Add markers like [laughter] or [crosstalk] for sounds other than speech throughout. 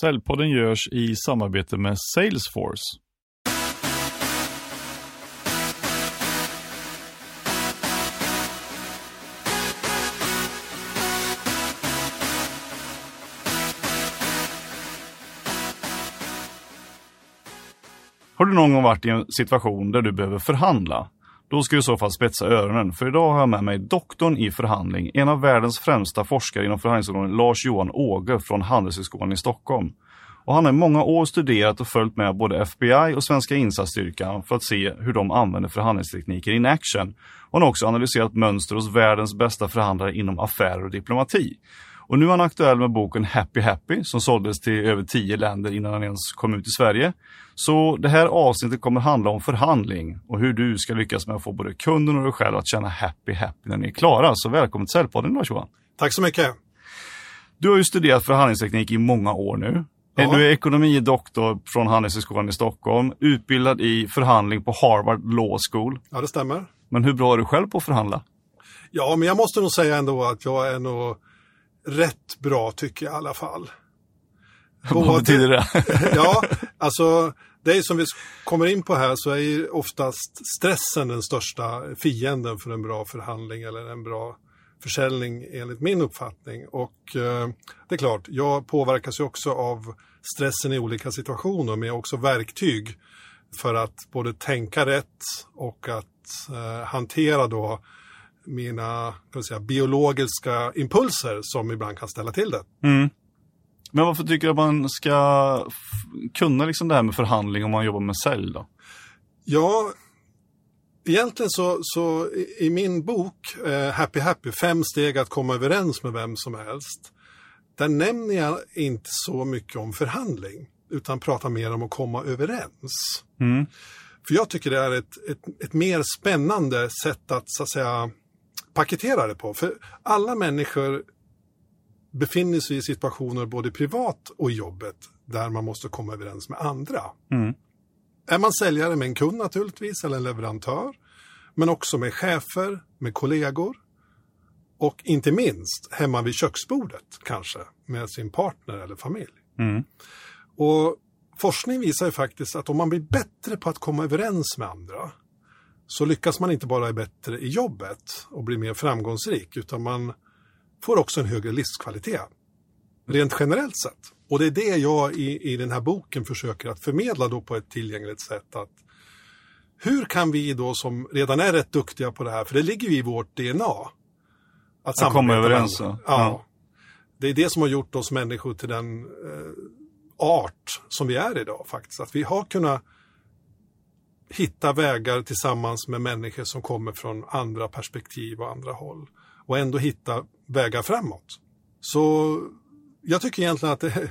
Säljpodden görs i samarbete med Salesforce. Har du någon gång varit i en situation där du behöver förhandla? Då ska du i så fall spetsa öronen, för idag har jag med mig doktorn i förhandling, en av världens främsta forskare inom förhandlingsområdet, Lars-Johan Åge från Handelshögskolan i Stockholm. Och han har i många år studerat och följt med både FBI och svenska insatsstyrkan för att se hur de använder förhandlingstekniker in action. Och han har också analyserat mönster hos världens bästa förhandlare inom affärer och diplomati. Och nu är han aktuell med boken Happy Happy som såldes till över tio länder innan den ens kom ut i Sverige. Så det här avsnittet kommer handla om förhandling och hur du ska lyckas med att få både kunden och dig själv att känna happy happy när ni är klara. Så välkommen till Säljpodden Lars-Johan. Tack så mycket. Du har ju studerat förhandlingsteknik i många år nu. Ja. Du är ekonomidoktor från Handelshögskolan i Stockholm, utbildad i förhandling på Harvard Law School. Ja, det stämmer. Men hur bra är du själv på att förhandla? Ja, men jag måste nog säga ändå att jag är nog rätt bra tycker jag i alla fall. Vad betyder det? [laughs] ja, alltså det är som vi kommer in på här så är ju oftast stressen den största fienden för en bra förhandling eller en bra försäljning enligt min uppfattning. Och eh, det är klart, jag påverkas ju också av stressen i olika situationer men jag har också verktyg för att både tänka rätt och att eh, hantera då mina säga, biologiska impulser som ibland kan ställa till det. Mm. Men varför tycker du att man ska kunna liksom det här med förhandling om man jobbar med sälj då? Ja, egentligen så, så i, i min bok eh, Happy Happy, fem steg att komma överens med vem som helst. Där nämner jag inte så mycket om förhandling, utan pratar mer om att komma överens. Mm. För jag tycker det är ett, ett, ett mer spännande sätt att, så att säga, paketera det på. För alla människor befinner sig i situationer både privat och jobbet där man måste komma överens med andra. Mm. Är man säljare med en kund naturligtvis, eller en leverantör, men också med chefer, med kollegor och inte minst hemma vid köksbordet kanske med sin partner eller familj. Mm. Och forskning visar ju faktiskt att om man blir bättre på att komma överens med andra så lyckas man inte bara bättre i jobbet och bli mer framgångsrik utan man får också en högre livskvalitet. Rent generellt sett. Och det är det jag i, i den här boken försöker att förmedla då på ett tillgängligt sätt. att Hur kan vi då som redan är rätt duktiga på det här, för det ligger ju i vårt DNA. Att, komma samarbeta med överens. Ja. Ja. Det är det som har gjort oss människor till den eh, art som vi är idag faktiskt. Att vi har kunnat hitta vägar tillsammans med människor som kommer från andra perspektiv och andra håll. Och ändå hitta vägar framåt. Så jag tycker egentligen att det,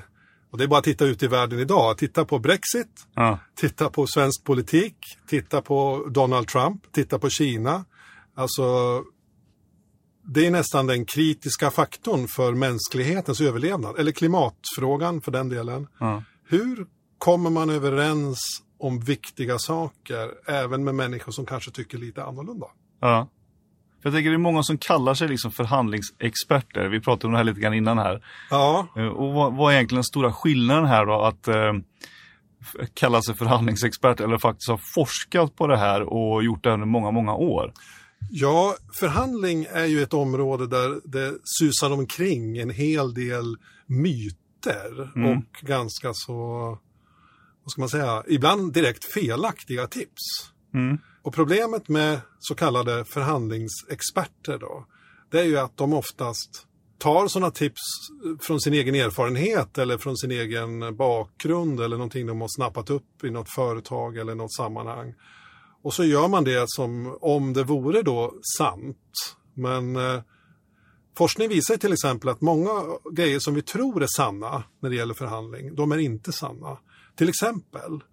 och det är bara att titta ut i världen idag, titta på Brexit, Ja. titta på svensk politik, titta på Donald Trump, titta på Kina. Alltså, det är nästan den kritiska faktorn för mänsklighetens överlevnad, eller klimatfrågan för den delen. Ja. Hur kommer man överens om viktiga saker, även med människor som kanske tycker lite annorlunda? Ja. För Jag tänker det är många som kallar sig liksom förhandlingsexperter. Vi pratade om det här lite grann innan här. Ja, Eh, Och vad, vad är egentligen den stora skillnaden här då? Att eh, kalla sig förhandlingsexpert eller faktiskt ha forskat på det här och gjort det under många, många år. Ja, förhandling är ju ett område där det susar omkring en hel del myter Mm. och ganska så, vad ska man säga, ibland direkt felaktiga tips. Mm. Och problemet med så kallade förhandlingsexperter då, det är ju att de oftast tar sådana tips från sin egen erfarenhet eller från sin egen bakgrund eller någonting de har snappat upp i något företag eller något sammanhang. Och så gör man det som om det vore då sant. Men eh, forskning visar till exempel att många grejer som vi tror är sanna när det gäller förhandling, de är inte sanna. Till exempel,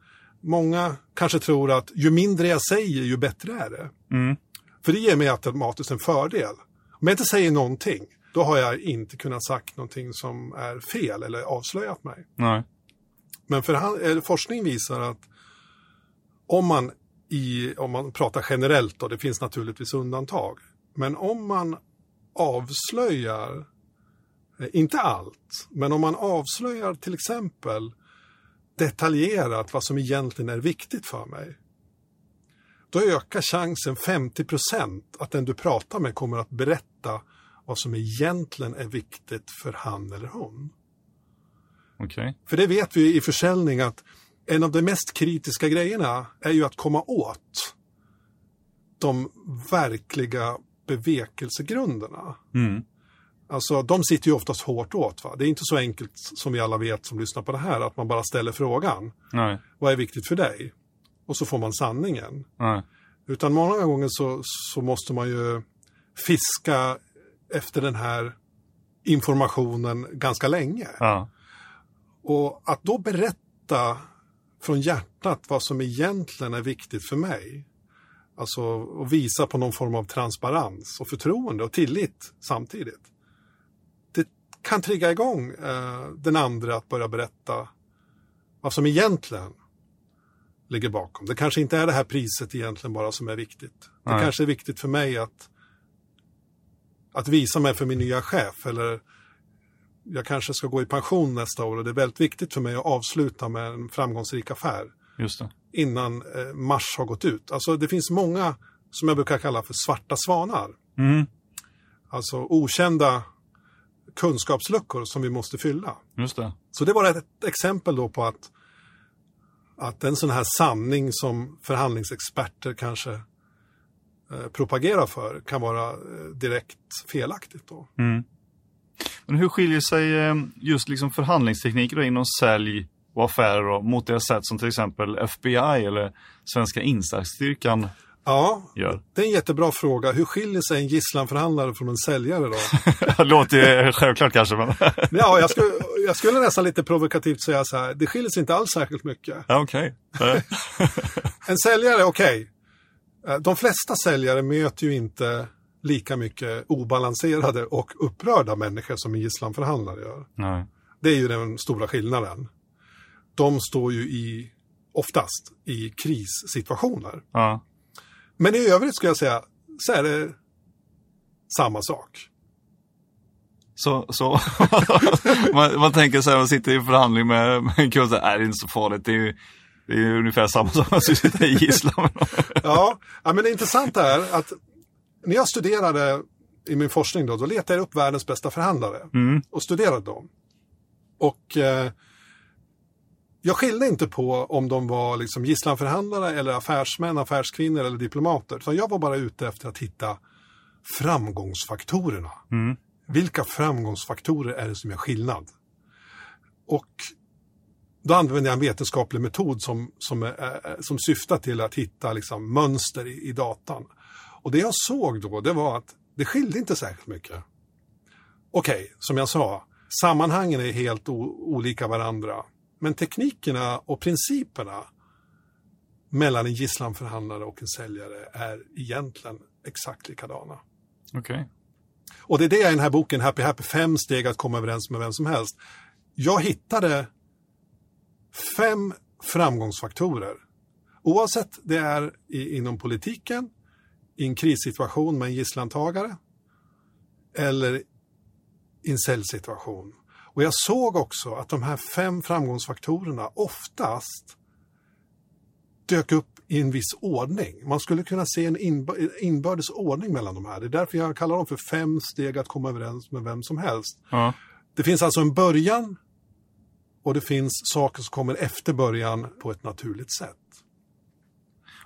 många kanske tror att ju mindre jag säger, ju bättre är det. Mm. För det ger mig automatiskt en fördel. Om jag inte säger någonting, då har jag inte kunnat sagt någonting som är fel eller avslöjat mig. Nej. Men förhand- eller forskning visar att om man, i, om man pratar generellt, och det finns naturligtvis undantag, men om man avslöjar Eh, Inte allt, men om man avslöjar till exempel detaljerat vad som egentligen är viktigt för mig. Då ökar chansen 50% att den du pratar med kommer att berätta vad som egentligen är viktigt för han eller hon. Okej. För det vet vi i försäljning att en av de mest kritiska grejerna är ju att komma åt de verkliga bevekelsegrunderna. Mm. Alltså de sitter ju oftast hårt åt. Va? Det är inte så enkelt som vi alla vet som lyssnar på det här att man bara ställer frågan. Nej. Vad är viktigt för dig? Och så får man sanningen. Nej. Utan många gånger så, så måste man ju fiska efter den här informationen ganska länge. Ja. Och att då berätta från hjärtat vad som egentligen är viktigt för mig. Alltså och visa på någon form av transparens och förtroende och tillit samtidigt. Kan trigga igång eh, den andra att börja berätta vad som egentligen ligger bakom. Det kanske inte är det här priset egentligen bara som är viktigt. Det Nej. kanske är viktigt för mig att, att visa mig för min nya chef eller jag kanske ska gå i pension nästa år och det är väldigt viktigt för mig att avsluta med en framgångsrik affär innan eh, mars har gått ut. Alltså det finns många som jag brukar kalla för svarta svanar. Mm. Alltså okända kunskapsluckor som vi måste fylla. Just det. Så det var ett exempel då på att, att en sån här sanning som förhandlingsexperter kanske eh, propagerar för kan vara eh, direkt felaktigt. Då. Mm. Men hur skiljer sig eh, just liksom förhandlingstekniker inom sälj och affärer då, mot det sätt som till exempel FBI eller svenska insatsstyrkan Ja, gör? det är en jättebra fråga. Hur skiljer sig en gisslanförhandlare från en säljare då? Det [laughs] låter ju självklart kanske, men [laughs] Ja, jag skulle, jag skulle nästan lite provokativt säga så här, det skiljer sig inte alls särskilt mycket. ja, okej. Eh, [laughs] En säljare, okej. Eh, De flesta säljare möter ju inte lika mycket obalanserade och upprörda människor som en gisslanförhandlare gör. Nej. Det är ju den stora skillnaden. De står ju i, oftast i krissituationer. Ja. Men i övrigt skulle jag säga, så är det samma sak. Så, så [laughs] man, man tänker så här, man sitter i förhandling med, med en kund, så här, "Äh, det är inte så farligt, det är ju det är ju ungefär samma som att sitta i gisslan. [laughs] Ja, ja, men det intressanta är att när jag studerade i min forskning då, då letade jag upp världens bästa förhandlare Mm. och studerade dem. Och eh, jag skilde inte på om de var liksom gisslanförhandlare eller affärsmän, affärskvinnor eller diplomater. Utan jag var bara ute efter att hitta framgångsfaktorerna. Mm. Vilka framgångsfaktorer är det som gör skillnad? Och då använde jag en vetenskaplig metod som, som, är, som syftar till att hitta liksom, mönster i, i datan. Och det jag såg då, det var att det skilde inte särskilt mycket. Okej, som jag sa, sammanhangen är helt olika varandra. Men teknikerna och principerna mellan en gisslanförhandlare och en säljare är egentligen exakt likadana. Okej. Och det är det jag i den här boken, Happy Happy, fem steg att komma överens med vem som helst. Jag hittade fem framgångsfaktorer. Oavsett det är i, inom politiken, i en krissituation med en gisslantagare eller i en säljsituation. Och jag såg också att de här fem framgångsfaktorerna oftast dök upp i en viss ordning. Man skulle kunna se en inb- inbördes ordning mellan de här. Det är därför jag kallar dem för fem steg att komma överens med vem som helst. Ja. Det finns alltså en början och det finns saker som kommer efter början på ett naturligt sätt.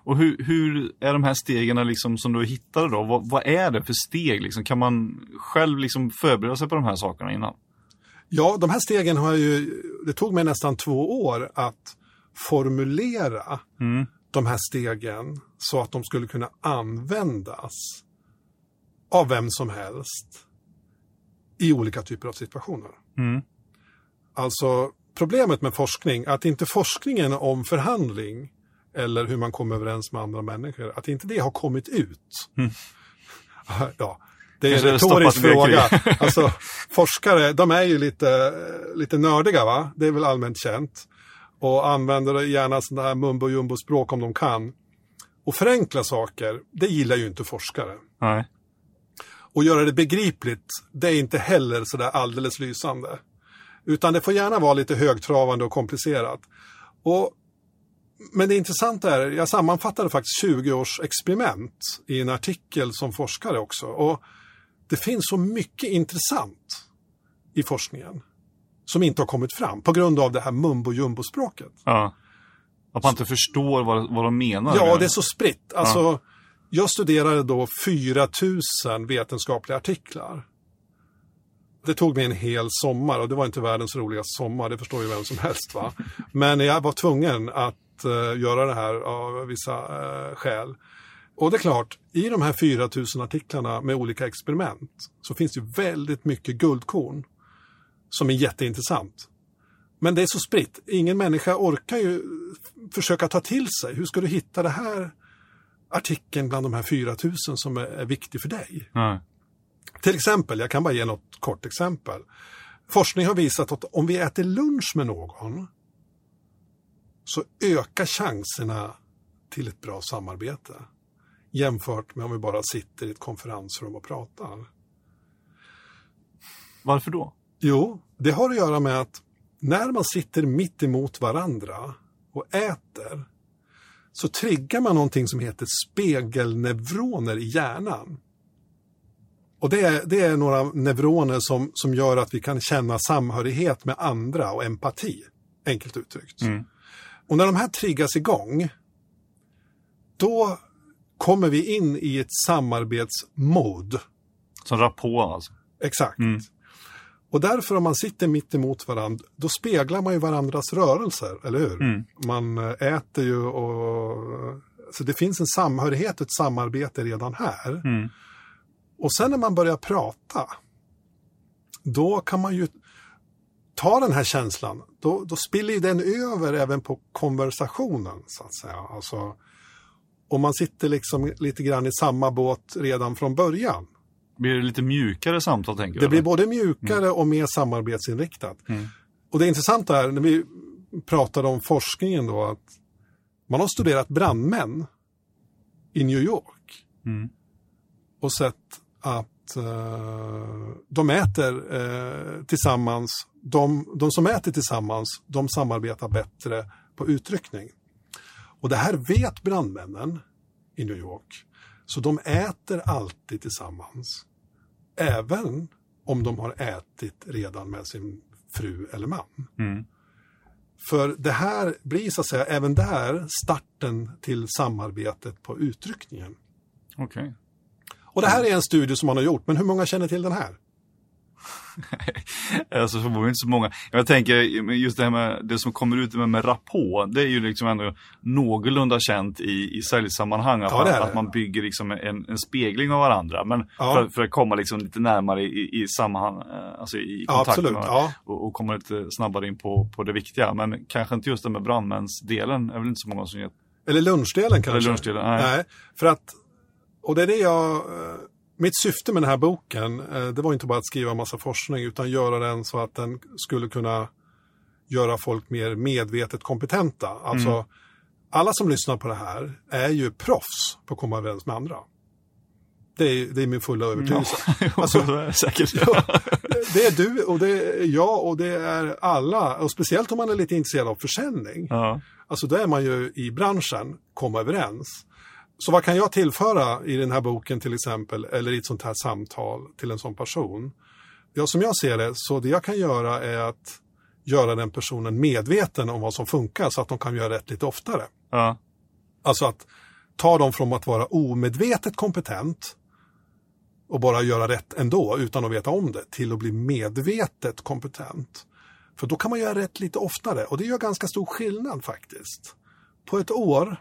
Och hur, hur är de här stegen liksom som du hittade då? Vad, vad är det för steg? Liksom? Kan man själv liksom förbereda sig på de här sakerna innan? Ja, de här stegen har jag ju, det tog mig nästan två år att formulera Mm. de här stegen så att de skulle kunna användas av vem som helst i olika typer av situationer. Mm. Alltså problemet med forskning, att inte forskningen om förhandling eller hur man kommer överens med andra människor, att inte det har kommit ut. Mm. [laughs] Ja, det är en retorisk fråga. [laughs] Alltså, forskare, de är ju lite, lite nördiga, va? Det är väl allmänt känt. Och använder gärna sådana här mumbo jumbo språk om de kan. Och förenkla saker, det gillar ju inte forskare. Nej. Och göra det begripligt, det är inte heller sådär alldeles lysande. Utan det får gärna vara lite högtravande och komplicerat. Och, men det intressanta är, jag sammanfattade faktiskt 20 års experiment i en artikel som forskare också. Och det finns så mycket intressant i forskningen som inte har kommit fram på grund av det här mumbo jumbo-språket. Ja. Att man inte förstår vad, vad de menar. Ja, det är så spritt. Alltså, ja. Jag studerade då 4000 vetenskapliga artiklar. Det tog mig en hel sommar och det var inte världens roligaste sommar, det förstår ju vem som helst. Va? [laughs] Men jag var tvungen att uh, göra det här av vissa uh, skäl. Och det är klart, i de här 4000 artiklarna med olika experiment så finns det väldigt mycket guldkorn som är jätteintressant. Men det är så spritt. Ingen människa orkar ju försöka ta till sig. Hur ska du hitta det här artikeln bland de här 4000 som är, är viktig för dig? Nej. Till exempel, jag kan bara ge något kort exempel. Forskning har visat att om vi äter lunch med någon så ökar chanserna till ett bra samarbete jämfört med om vi bara sitter i ett konferensrum och pratar. Varför då? Jo, det har att göra med att när man sitter mitt emot varandra och äter så triggar man någonting som heter spegelneuroner i hjärnan. Och det är, det är några neuroner som, som gör att vi kan känna samhörighet med andra och empati, enkelt uttryckt. Mm. Och när de här triggas igång, då kommer vi in i ett samarbetsmode. Som rapport alltså? Exakt. Mm. Och därför om man sitter mitt emot varandra, då speglar man ju varandras rörelser, eller hur? Mm. Man eh, äter ju och... Så det finns en samhörighet ett samarbete redan här. Mm. Och sen när man börjar prata, då kan man ju ta den här känslan, då, då spiller den över även på konversationen, så att säga. Alltså, om man sitter liksom lite grann i samma båt redan från början. Blir det lite mjukare samtal tänker du? Det blir både mjukare mm. och mer samarbetsinriktat. Mm. Och det intressanta är när vi pratade om forskningen då att man har studerat brandmän i New York mm. och sett att uh, de äter uh, tillsammans, de, de som äter tillsammans, de samarbetar bättre på utryckning. Och det här vet brandmännen i New York. Så de äter alltid tillsammans. Även om de har ätit redan med sin fru eller man. Mm. För det här blir så att säga även där starten till samarbetet på utryckningen. Okej. Okay. Och det här är en studie som man har gjort, men hur många känner till den här? [laughs] alltså förmodligen inte så många. Jag tänker just det här med det som kommer ut med, med rapport. Det är ju liksom ändå någorlunda känt i, i säljsammanhang. Att, ja, man, att man bygger liksom en, en spegling av varandra. Men ja. för, för, att komma liksom lite närmare i, i sammanhang, eh, alltså i kontakt ja, med, och, och, komma lite snabbare in på, på det viktiga. Men kanske inte just det med brandmänsdelen. är väl inte så många som vet. Eller lunchdelen kanske? Eller lunchdelen, nej. nej. För att, och det är det jag eh, mitt syfte med den här boken, eh, det var inte bara att skriva massa forskning utan göra den så att den skulle kunna göra folk mer medvetet kompetenta. Alltså, mm. alla som lyssnar på det här är ju proffs på att komma överens med andra. Det är, det är min fulla övertygelse. Ja, [laughs] alltså, säkert. [laughs] Ja, det är du och det är jag och det är alla. Och speciellt om man är lite intresserad av försäljning. Ja. Alltså då är man ju i branschen, komma överens. Så vad kan jag tillföra i den här boken till exempel, eller i ett sånt här samtal till en sån person? Ja, som jag ser det, så det jag kan göra är att göra den personen medveten om vad som funkar så att de kan göra rätt lite oftare. Ja. Alltså att ta dem från att vara omedvetet kompetent och bara göra rätt ändå utan att veta om det till att bli medvetet kompetent. För då kan man göra rätt lite oftare och det gör ganska stor skillnad faktiskt. På ett år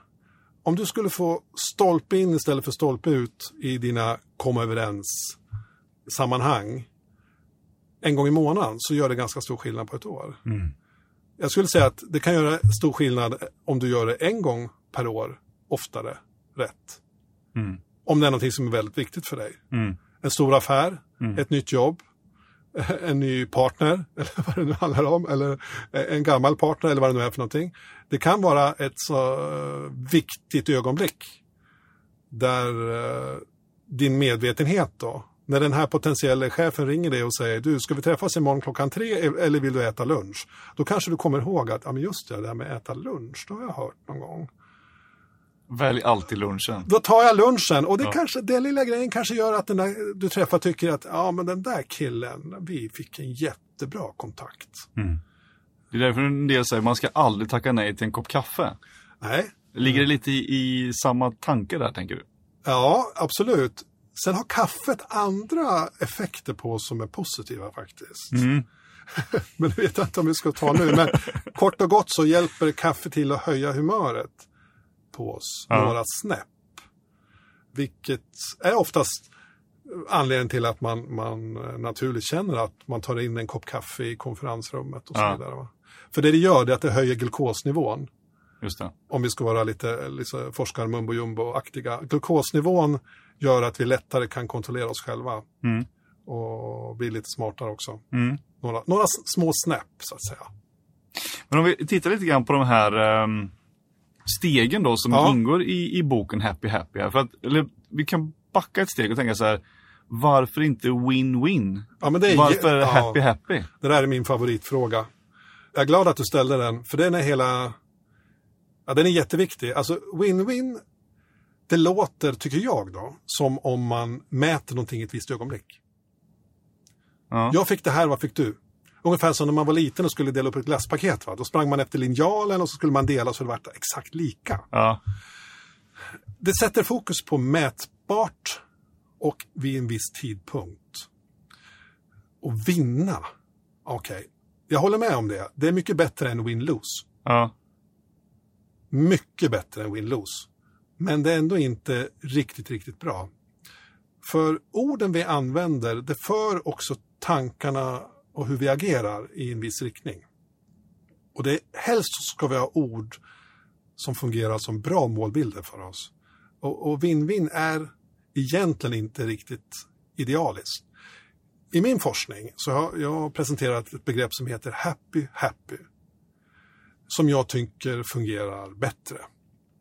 om du skulle få stolpe in istället för stolpe ut i dina komma överens sammanhang en gång i månaden så gör det ganska stor skillnad på ett år. Mm. Jag skulle säga att det kan göra stor skillnad om du gör det en gång per år oftare rätt. Mm. Om det är någonting som är väldigt viktigt för dig. Mm. En stor affär, mm. ett nytt jobb, [laughs] en ny partner, [laughs] eller vad det nu handlar om, eller en gammal partner eller vad det nu är för någonting. Det kan vara ett så eh, viktigt ögonblick där eh, din medvetenhet då När den här potentiella chefen ringer dig och säger du, ska vi träffas imorgon klockan tre eller vill du äta lunch? Då kanske du kommer ihåg att, ja men just det, det där med att äta lunch, det har jag hört någon gång. Välj alltid lunchen. Då tar jag lunchen och det Ja. kanske, den lilla grejen kanske gör att den där du träffar tycker att, ja men den där killen, vi fick en jättebra kontakt. Det är därför en del säger man ska aldrig tacka nej till en kopp kaffe. Nej, Ligger det lite i, i samma tanke där, tänker du? ja absolut. Sen har kaffet andra effekter på oss som är positiva faktiskt. Mm. [laughs] Men det vet jag inte om vi ska ta nu. Men kort och gott så hjälper kaffe till att höja humöret på oss Ja. några snäpp. Vilket är oftast anledningen till att man, man naturligt känner att man tar in en kopp kaffe i konferensrummet och så Ja. vidare. Va? För det det gör det är att det höjer glukosnivån. Om vi ska vara lite, lite forskar mumbo jumbo-aktiga. Glukosnivån gör att vi lättare kan kontrollera oss själva. Mm. Och bli lite smartare också. Mm. Några, några små snäpp så att säga. Men om vi tittar lite grann på de här ehm, stegen då som Ja. ingår i, i boken Happy Happy. Här. För att, eller, vi kan backa ett steg och tänka så här, varför inte win-win? Ja, är, Varför ja, happy happy? Det där är min favoritfråga. Jag är glad att du ställde den, för den är hela... Ja, den är jätteviktig. Alltså, win-win, det låter, tycker jag då, som om man mäter någonting i ett visst ögonblick. Ja. Jag fick det här, vad fick du? Ungefär som när man var liten och skulle dela upp ett glasspaket. Va? Då sprang man efter linjalen och så skulle man dela så det var exakt lika. Ja. Det sätter fokus på mätbart och vid en viss tidpunkt. Och vinna. Okej, jag håller med om det. Det är mycket bättre än win-lose. Ja. Mycket bättre än win-lose. Men det är ändå inte riktigt, riktigt bra. För orden vi använder, det för också tankarna och hur vi agerar i en viss riktning. Och det, helst ska vi ha ord som fungerar som bra målbilder för oss. Och, vinn-vinn är egentligen inte riktigt idealiskt. I min forskning så har jag presenterat ett begrepp som heter happy happy. Som jag tycker fungerar bättre.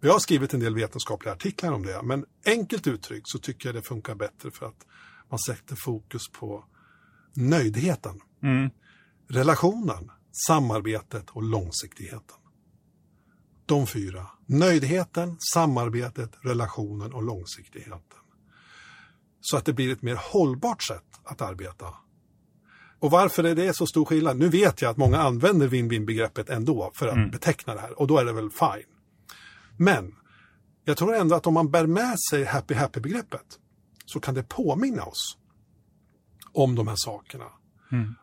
Jag har skrivit en del vetenskapliga artiklar om det, men enkelt uttryckt så tycker jag det funkar bättre för att man sätter fokus på nöjdheten, Mm. relationen, samarbetet och långsiktigheten. De fyra. Nöjdheten, samarbetet, relationen och långsiktigheten. Så att det blir ett mer hållbart sätt att arbeta. Och varför är det så stor skillnad? Nu vet jag att många använder win-win-begreppet ändå för att beteckna det här och då är det väl fine. Men jag tror ändå att om man bär med sig happy-happy-begreppet så kan det påminna oss om de här sakerna.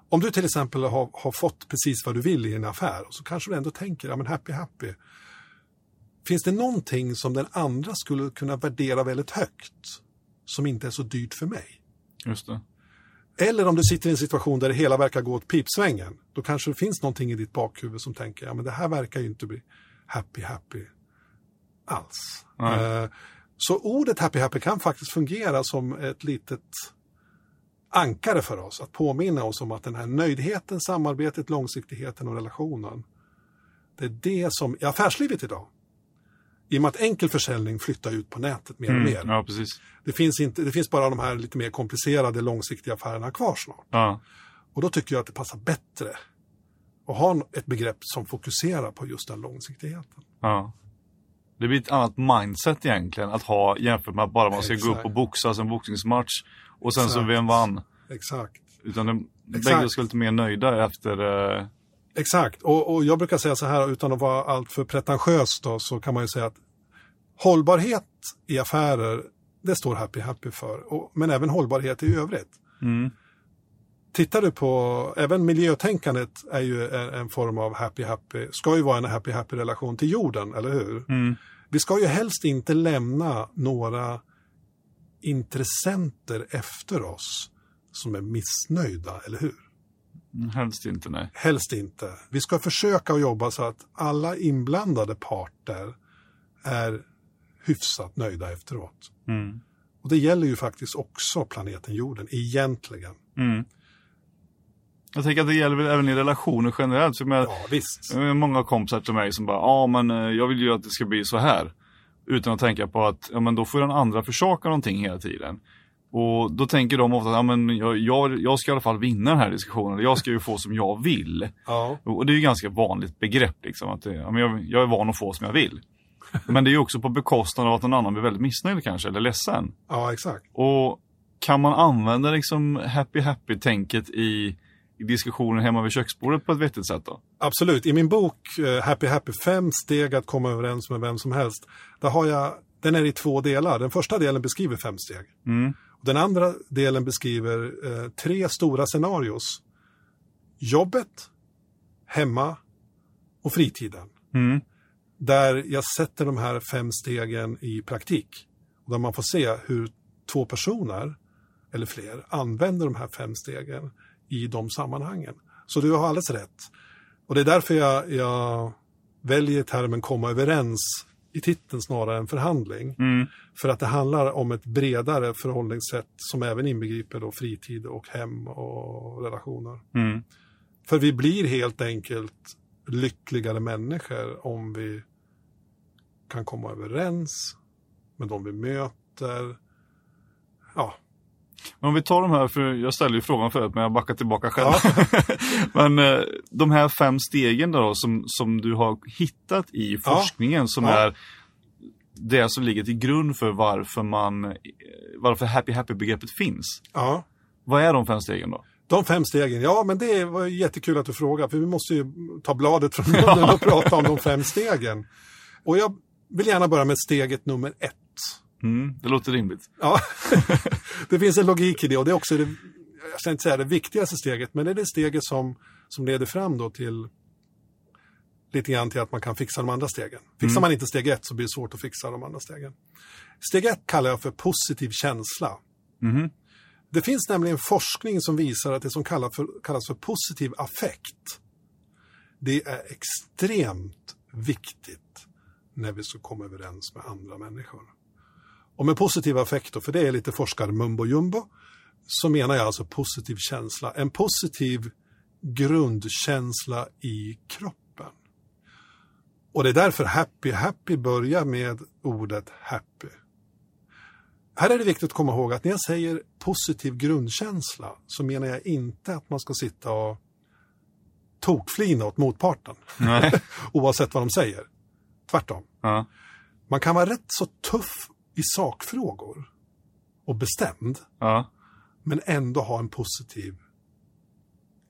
Om du till exempel har, har fått precis vad du vill i en affär så kanske du ändå tänker, ja men happy happy. Finns det någonting som den andra skulle kunna värdera väldigt högt som inte är så dyrt för mig? Just det. Eller om du sitter i en situation där det hela verkar gå åt pipsvängen. Då kanske det finns någonting i ditt bakhuvud som tänker, ja men det här verkar ju inte bli happy happy alls. Eh, Så ordet happy happy kan faktiskt fungera som ett litet ankare för oss. Att påminna oss om att den här nöjdheten, samarbetet, långsiktigheten och relationen. Det är det som, i affärslivet idag, i och med att enkel försäljning flyttar ut på nätet mer och mer. Mm. Ja, precis. Det, finns inte, det finns bara de här lite mer komplicerade långsiktiga affärerna kvar snart. Ja. Och då tycker jag att det passar bättre att ha ett begrepp som fokuserar på just den långsiktigheten. Ja. Det blir ett annat mindset egentligen att ha jämfört med att bara man ska gå upp Exakt. och boxas en boxningsmatch och sen så Exakt. vem vann. Exakt. Utan de, bägge ska lite mer nöjda efter... eh, Exakt, och, och jag brukar säga så här utan att vara alltför pretentiös då, så kan man ju säga att hållbarhet i affärer, det står Happy Happy för, och, men även hållbarhet i övrigt. Mm. Tittar du på, även miljötänkandet är ju en, en form av Happy Happy, ska ju vara en Happy Happy relation till jorden, eller hur? Mm. Vi ska ju helst inte lämna några intressenter efter oss som är missnöjda, eller hur? Mm, Helst inte, nej. Helst inte. Vi ska försöka att jobba så att alla inblandade parter är hyfsat nöjda efteråt. Mm. Och det gäller ju faktiskt också planeten jorden, egentligen. Mm. Jag tänker att det gäller väl även i relationer generellt. För med, Ja, visst. Många kompisar till mig som bara, ja men eh, jag vill ju att det ska bli så här. Utan att tänka på att, ja men då får den andra försaka någonting hela tiden. Och då tänker de ofta att ja, men jag, jag, jag ska i alla fall vinna den här diskussionen. Jag ska ju få som jag vill. Ja, Och det är ju ganska vanligt begrepp. Liksom, att ja, men jag, jag är van att få som jag vill. [laughs] Men det är ju också på bekostnad av att någon annan blir väldigt missnöjd kanske, eller ledsen. ja exakt. Och kan man använda liksom happy happy-tänket i diskussionen hemma vid köksbordet på ett vettigt sätt då? Absolut. I min bok eh, Happy Happy, fem steg att komma överens med vem som helst. Där har jag, den är i två delar. Den första delen beskriver fem steg. Mm. Och Den andra delen beskriver eh, tre stora scenarios. Jobbet, hemma och fritiden. Mm. Där jag sätter de här fem stegen i praktik. Och där man får se hur två personer, eller fler, använder de här fem stegen i de sammanhangen. Så du har alldeles rätt. Och det är därför jag, jag väljer termen komma överens i titeln snarare än förhandling. Mm. För att det handlar om ett bredare förhållningssätt som även inbegriper då fritid och hem och relationer. Mm. För vi blir helt enkelt lyckligare människor om vi kan komma överens med de vi möter. Ja, Men om vi tar de här, för jag ställde ju frågan förut men jag backar tillbaka själv. [laughs] men eh, de här fem stegen då som, som du har hittat i Ja. forskningen som Ja. är det som ligger till grund för varför man, eh, varför happy happy-begreppet finns. ja. Vad är de fem stegen då? De fem stegen, ja men det var jättekul att du frågar för vi måste ju ta bladet från [laughs] munnen och prata om de fem stegen. Och jag vill gärna börja med steget nummer ett. Mm, det låter rimligt. Ja, [laughs] det finns en logik i det och det är också det, jag ska inte säga det viktigaste steget, men det är det steget som, som leder fram då till lite grann till att man kan fixa de andra stegen. Fixar man inte steg ett så blir det svårt att fixa de andra stegen. Steg ett kallar jag för positiv känsla. Mhm. Det finns nämligen forskning som visar att det som kallas för, kallas för positiv affekt, det är extremt viktigt när vi ska komma överens med andra människor. Och med positiv affekt, då, för det är lite forskar mumbo jumbo, så menar jag alltså positiv känsla. En positiv grundkänsla i kroppen. Och det är därför happy happy börjar med ordet happy. Här är det viktigt att komma ihåg att när jag säger positiv grundkänsla så menar jag inte att man ska sitta och tokflina åt motparten. [laughs] Oavsett vad de säger. Tvärtom. Ja. Man kan vara rätt så tuff i sakfrågor och bestämd, Ja. men ändå ha en positiv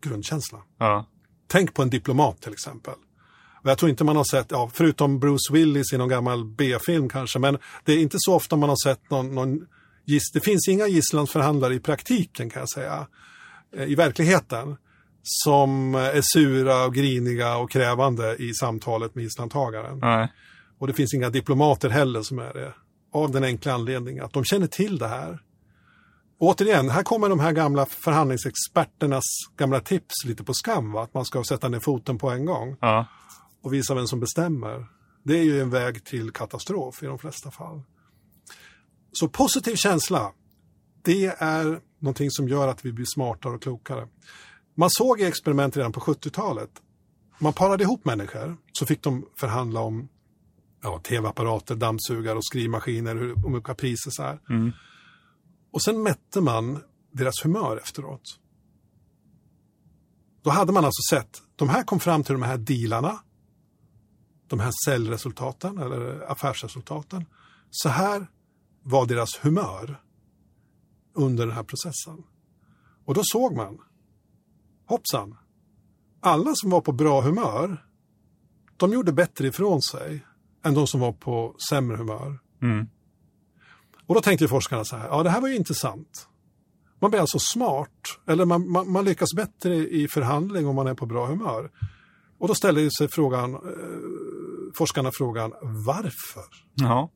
grundkänsla. Ja. Tänk på en diplomat till exempel. Och jag tror inte man har sett, ja, förutom Bruce Willis i någon gammal B-film kanske, men det är inte så ofta man har sett någon, någon det finns inga gisslandsförhandlare i praktiken kan jag säga, eh, i verkligheten, som är sura och griniga och krävande i samtalet med gisslantagaren. Nej. Och det finns inga diplomater heller som är det. Av den enkla anledningen att de känner till det här. Återigen, här kommer de här gamla förhandlingsexperternas gamla tips lite på skam. Va? Att man ska sätta ner foten på en gång Ja. och visa vem som bestämmer. Det är ju en väg till katastrof i de flesta fall. Så positiv känsla, det är någonting som gör att vi blir smartare och klokare. Man såg i experiment redan på 70-talet. Man parade ihop människor så fick de förhandla om ja, tv-apparater, dammsugare och skrivmaskiner, hur- olika priser så här. Mm. Och sen mätte man deras humör efteråt. Då hade man alltså sett, de här kom fram till de här dealarna, de här säljresultaten eller affärsresultaten. Så här var deras humör under den här processen. Och då såg man, hoppsan, alla som var på bra humör, de gjorde bättre ifrån sig än de som var på sämre humör. Mm. Och då tänkte forskarna så här, ja det här var ju intressant. Man blir alltså smart, eller man, man, man lyckas bättre i förhandling om man är på bra humör. Och då ställer sig frågan, eh, forskarna frågan, varför? Ja.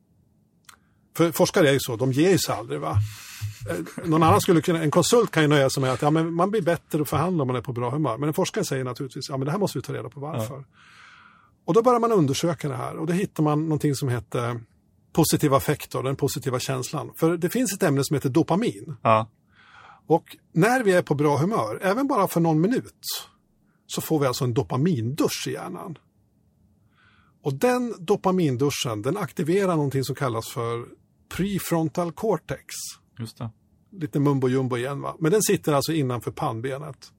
För forskare är ju så, de ger sig aldrig va. Eh, Någon annan skulle kunna, en konsult kan ju nöja sig med att ja, men man blir bättre att förhandla om man är på bra humör. Men en forskare säger naturligtvis, ja men det här måste vi ta reda på varför. Och då börjar man undersöka det här och då hittar man någonting som heter positiva affekter, den positiva känslan. För det finns ett ämne som heter dopamin. Ja. Och när vi är på bra humör, även bara för någon minut, så får vi alltså en dopamindusch i hjärnan. Och den dopaminduschen, den aktiverar någonting som kallas för prefrontal cortex. Just det. lite mumbo jumbo igen. Va? Men den sitter alltså innanför pannbenet.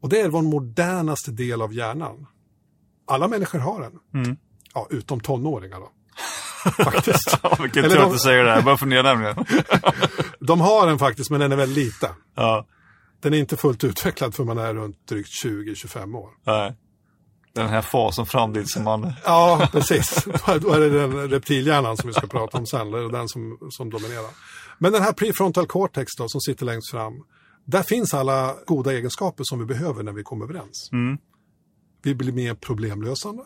Och det är vår modernaste del av hjärnan. Alla människor har den. Mm. Ja, utom tonåringar då. [laughs] Faktiskt. Vilken tur att du säger det här, bara fundera [laughs] nämligen. De har den faktiskt, men den är väldigt liten. ja, Den är inte fullt utvecklad för man är runt drygt 20-25 år. nej. Den här fasen fram dit som man... [laughs] Ja, precis. Då är det den reptilhjärnan som vi ska prata om sen, eller den som, som dominerar. Men den här prefrontal cortex då, som sitter längst fram, där finns alla goda egenskaper som vi behöver när vi kommer överens. Mm. Vi blir mer problemlösande.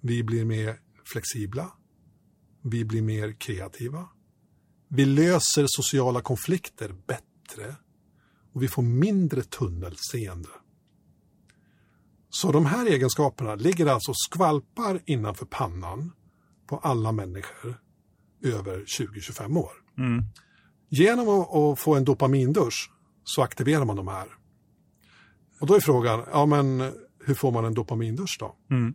Vi blir mer flexibla. Vi blir mer kreativa. Vi löser sociala konflikter bättre. Och vi får mindre tunnelseende. Så de här egenskaperna ligger alltså skvalpar innanför pannan på alla människor över 20-25 år. Mm. Genom att, att få en dopamindusch så aktiverar man de här. Och då är frågan, ja men hur får man en dopamindusch då? Mm.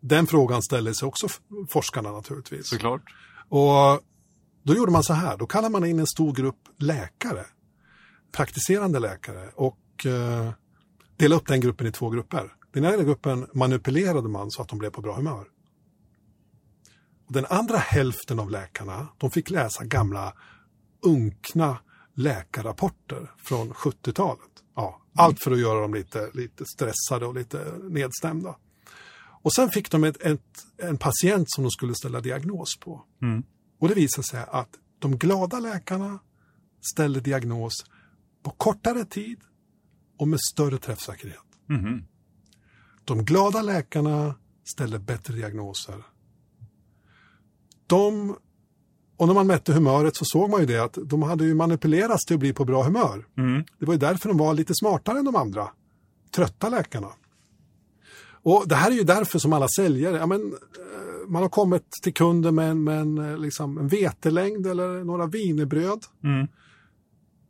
Den frågan ställer sig också forskarna naturligtvis. Såklart. Och då gjorde man så här, då kallade man in en stor grupp läkare, praktiserande läkare och eh, delade upp den gruppen i två grupper. Den ena gruppen manipulerade man så att de blev på bra humör. Och den andra hälften av läkarna, de fick läsa gamla unkna läkarrapporter från 70-talet. Ja, allt för att göra dem lite, lite stressade och lite nedstämda. Och sen fick de ett, ett, en patient som de skulle ställa diagnos på. Mm. Och det visade sig att de glada läkarna ställde diagnos på kortare tid och med större träffsäkerhet. Mhm. De glada läkarna ställde bättre diagnoser. De, och när man mätte humöret så såg man ju det att de hade ju manipulerats till att bli på bra humör. Mm. Det var ju därför de var lite smartare än de andra. Trötta läkarna. Och det här är ju därför som alla säljare, ja men, eh, man har kommit till kunden med, en- med en, eh, liksom, en vetelängd eller några wienerbröd. Mm.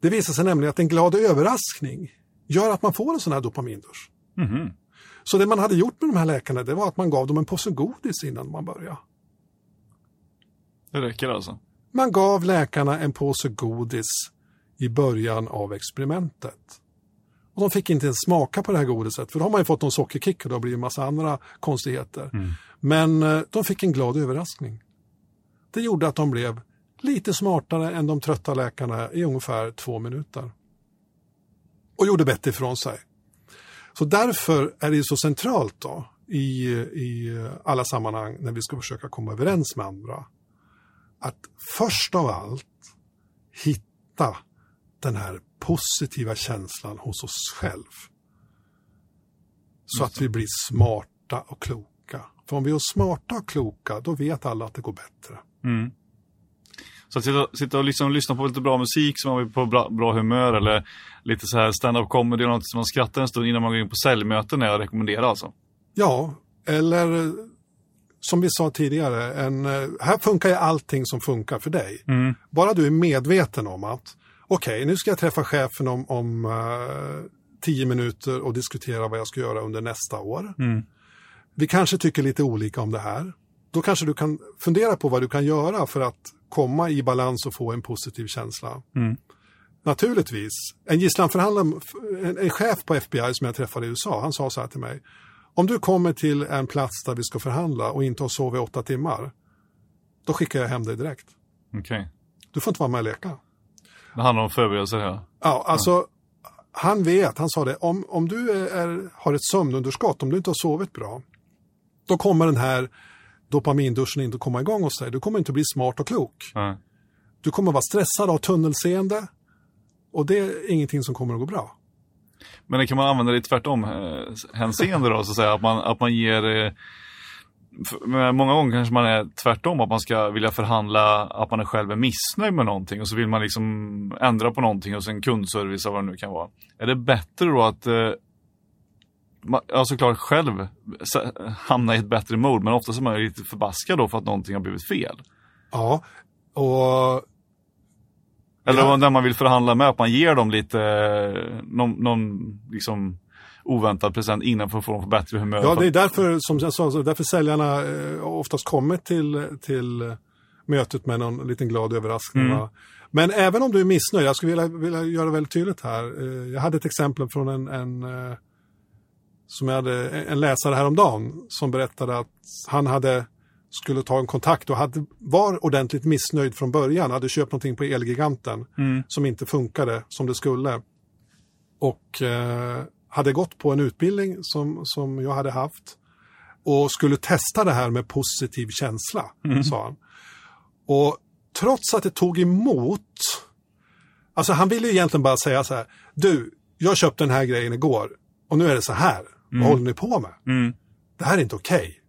Det visar sig nämligen att en glad överraskning gör att man får en sån här dopamindusch. Mhm. Så det man hade gjort med de här läkarna det var att man gav dem en påse godis innan man började. Det räcker alltså. Man gav läkarna en påse godis i början av experimentet. Och de fick inte ens smaka på det här godiset, för då har man ju fått någon sockerkick och då blir det en massa andra konstigheter. Men eh, de fick en glad överraskning. Det gjorde att de blev lite smartare än de trötta läkarna i ungefär två minuter. Och gjorde bättre ifrån sig. Så därför är det så centralt då i, i alla sammanhang när vi ska försöka komma överens med andra att först av allt hitta den här positiva känslan hos oss själv. Så att vi blir smarta och kloka. För om vi är smarta och kloka, då vet alla att det går bättre. Mm. Så att sitta, sitta och liksom lyssna på lite bra musik så man blir på bra, bra humör eller lite så här stand-up comedy och något som man skrattar en stund innan man går in på säljmöten är jag rekommenderar alltså. Ja, eller som vi sa tidigare, en, eh, här funkar ju allting som funkar för dig. Mm. Bara du är medveten om att okej, nu ska jag träffa chefen om, om eh, tio minuter och diskutera vad jag ska göra under nästa år. Mm. Vi kanske tycker lite olika om det här. Då kanske du kan fundera på vad du kan göra för att komma i balans och få en positiv känsla. Mm. Naturligtvis. En gisslanförhandlare, en, en chef på FBI som jag träffade i USA, han sa så här till mig. Om du kommer till en plats där vi ska förhandla och inte har sovit åtta timmar, då skickar jag hem dig direkt. Okej. Du får inte vara med och leka. Det handlar om förberedelser här. Ja, alltså, han vet, han sa det, om, om du är, har ett sömnunderskott, om du inte har sovit bra, då kommer den här dopaminduschen inte komma igång hos dig. Du kommer inte bli smart och klok. Nej. Du kommer vara stressad av tunnelseende och det är ingenting som kommer att gå bra. Men det kan man använda det i tvärtom eh, hänseende då, så att säga. Att man, att man ger... Eh, många gånger kanske man är tvärtom, att man ska vilja förhandla att man själv är missnöjd med någonting och så vill man liksom ändra på någonting hos en kundservice eller vad det nu kan vara. Är det bättre då att eh, man, ja, såklart själv hamna i ett bättre mode, men ofta är man ju lite förbaskad då för att någonting har blivit fel. Ja, och eller Ja. när man vill förhandla med, att man ger dem lite, eh, någon, någon liksom oväntad present innan för att få dem på bättre humör. ja, det är därför, som jag sa, därför säljarna eh, oftast kommer till, till mötet med någon liten glad överraskning. Mm. Men även om du är missnöjd, jag skulle vilja, vilja göra det väldigt tydligt här. Eh, Jag hade ett exempel från en, en, eh, som jag hade, en läsare häromdagen som berättade att han hade skulle ta en kontakt och hade, var ordentligt missnöjd från början. Hade köpt någonting på Elgiganten som inte funkade som det skulle. Och eh, hade gått på en utbildning som, som jag hade haft och skulle testa det här med positiv känsla, sa han. Och trots att det tog emot, alltså han ville egentligen bara säga så här, du, jag köpte den här grejen igår och nu är det så här, vad håller ni på med? Mm. Det här är inte okej.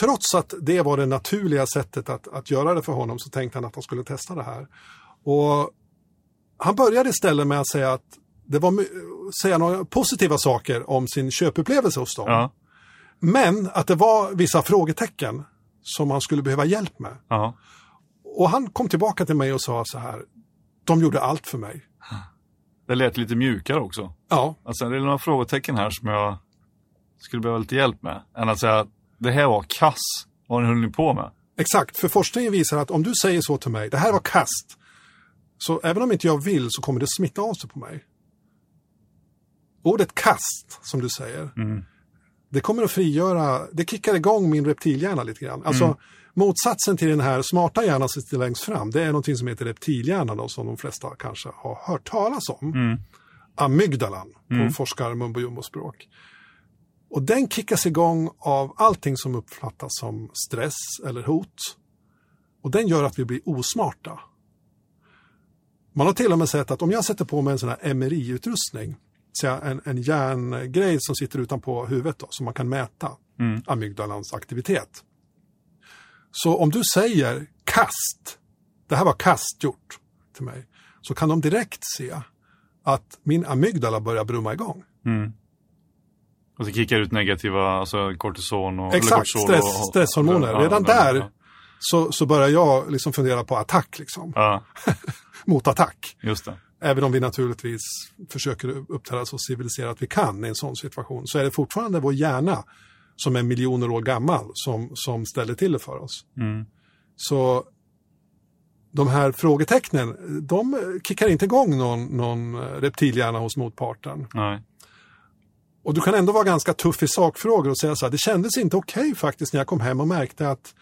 Trots att det var det naturliga sättet att, att göra det för honom så tänkte han att han skulle testa det här. Och han började istället med att säga att det var säga några positiva saker om sin köpupplevelse hos dem. Ja. Men att det var vissa frågetecken som han skulle behöva hjälp med. Ja. Och han kom tillbaka till mig och sa så här, de gjorde allt för mig. Det lät lite mjukare också. Ja, Alltså, det är några frågetecken här som jag skulle behöva lite hjälp med. Än att säga att det här var kass. Vad höll ni på med? exakt. För forskningen visar att om du säger så till mig, det här var kast. Så även om inte jag vill så kommer det smitta av sig på mig. Ordet kast, som du säger, det kommer att frigöra, det kickar igång min reptilhjärna lite grann. Alltså motsatsen till den här smarta hjärnan som sitter längst fram, det är någonting som heter reptilhjärnan då, som de flesta kanske har hört talas om. Amygdalan på forskar mumbo jumbo språk. Och den kickas igång av allting som uppfattas som stress eller hot. Och den gör att vi blir osmarta. Man har till och med sett att om jag sätter på mig en sån här MRI-utrustning, en, en järngrej som sitter utanpå huvudet då, som man kan mäta amygdalans aktivitet. Så om du säger kast, det här var kast gjort till mig, så kan de direkt se att min amygdala börjar brumma igång. Och så kickar ut negativa, alltså kortison och... Exakt, kortisol stress, och- stresshormoner. Ja, Redan ja, där ja. så, så börjar jag liksom fundera på attack, liksom. [laughs] Mot attack. just det. Även om vi naturligtvis försöker uppträda så civiliserat vi kan i en sån situation, så är det fortfarande vår hjärna som är miljoner år gammal som, som ställer till det för oss. Mm. Så de här frågetecknen, de kickar inte igång någon, någon reptilhjärna hos motparten. Nej. Och du kan ändå vara ganska tuff i sakfrågor och säga så här, det kändes inte okej faktiskt när jag kom hem och märkte att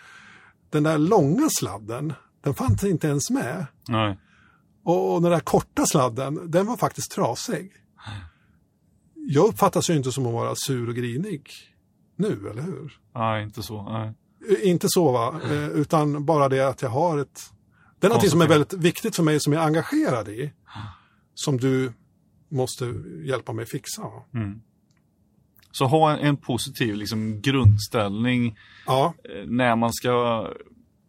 den där långa sladden, den fanns inte ens med. Nej. Och, och den där korta sladden, den var faktiskt trasig. Jag uppfattas ju inte som att vara sur och grinig nu, eller hur? Nej, inte så. Nej. Eh, Inte så va, eh, utan bara det att jag har ett... Det är något som är väldigt viktigt för mig som jag är engagerad i. Som du måste hjälpa mig fixa. Så ha en, en positiv liksom, grundställning Ja, eh, när man ska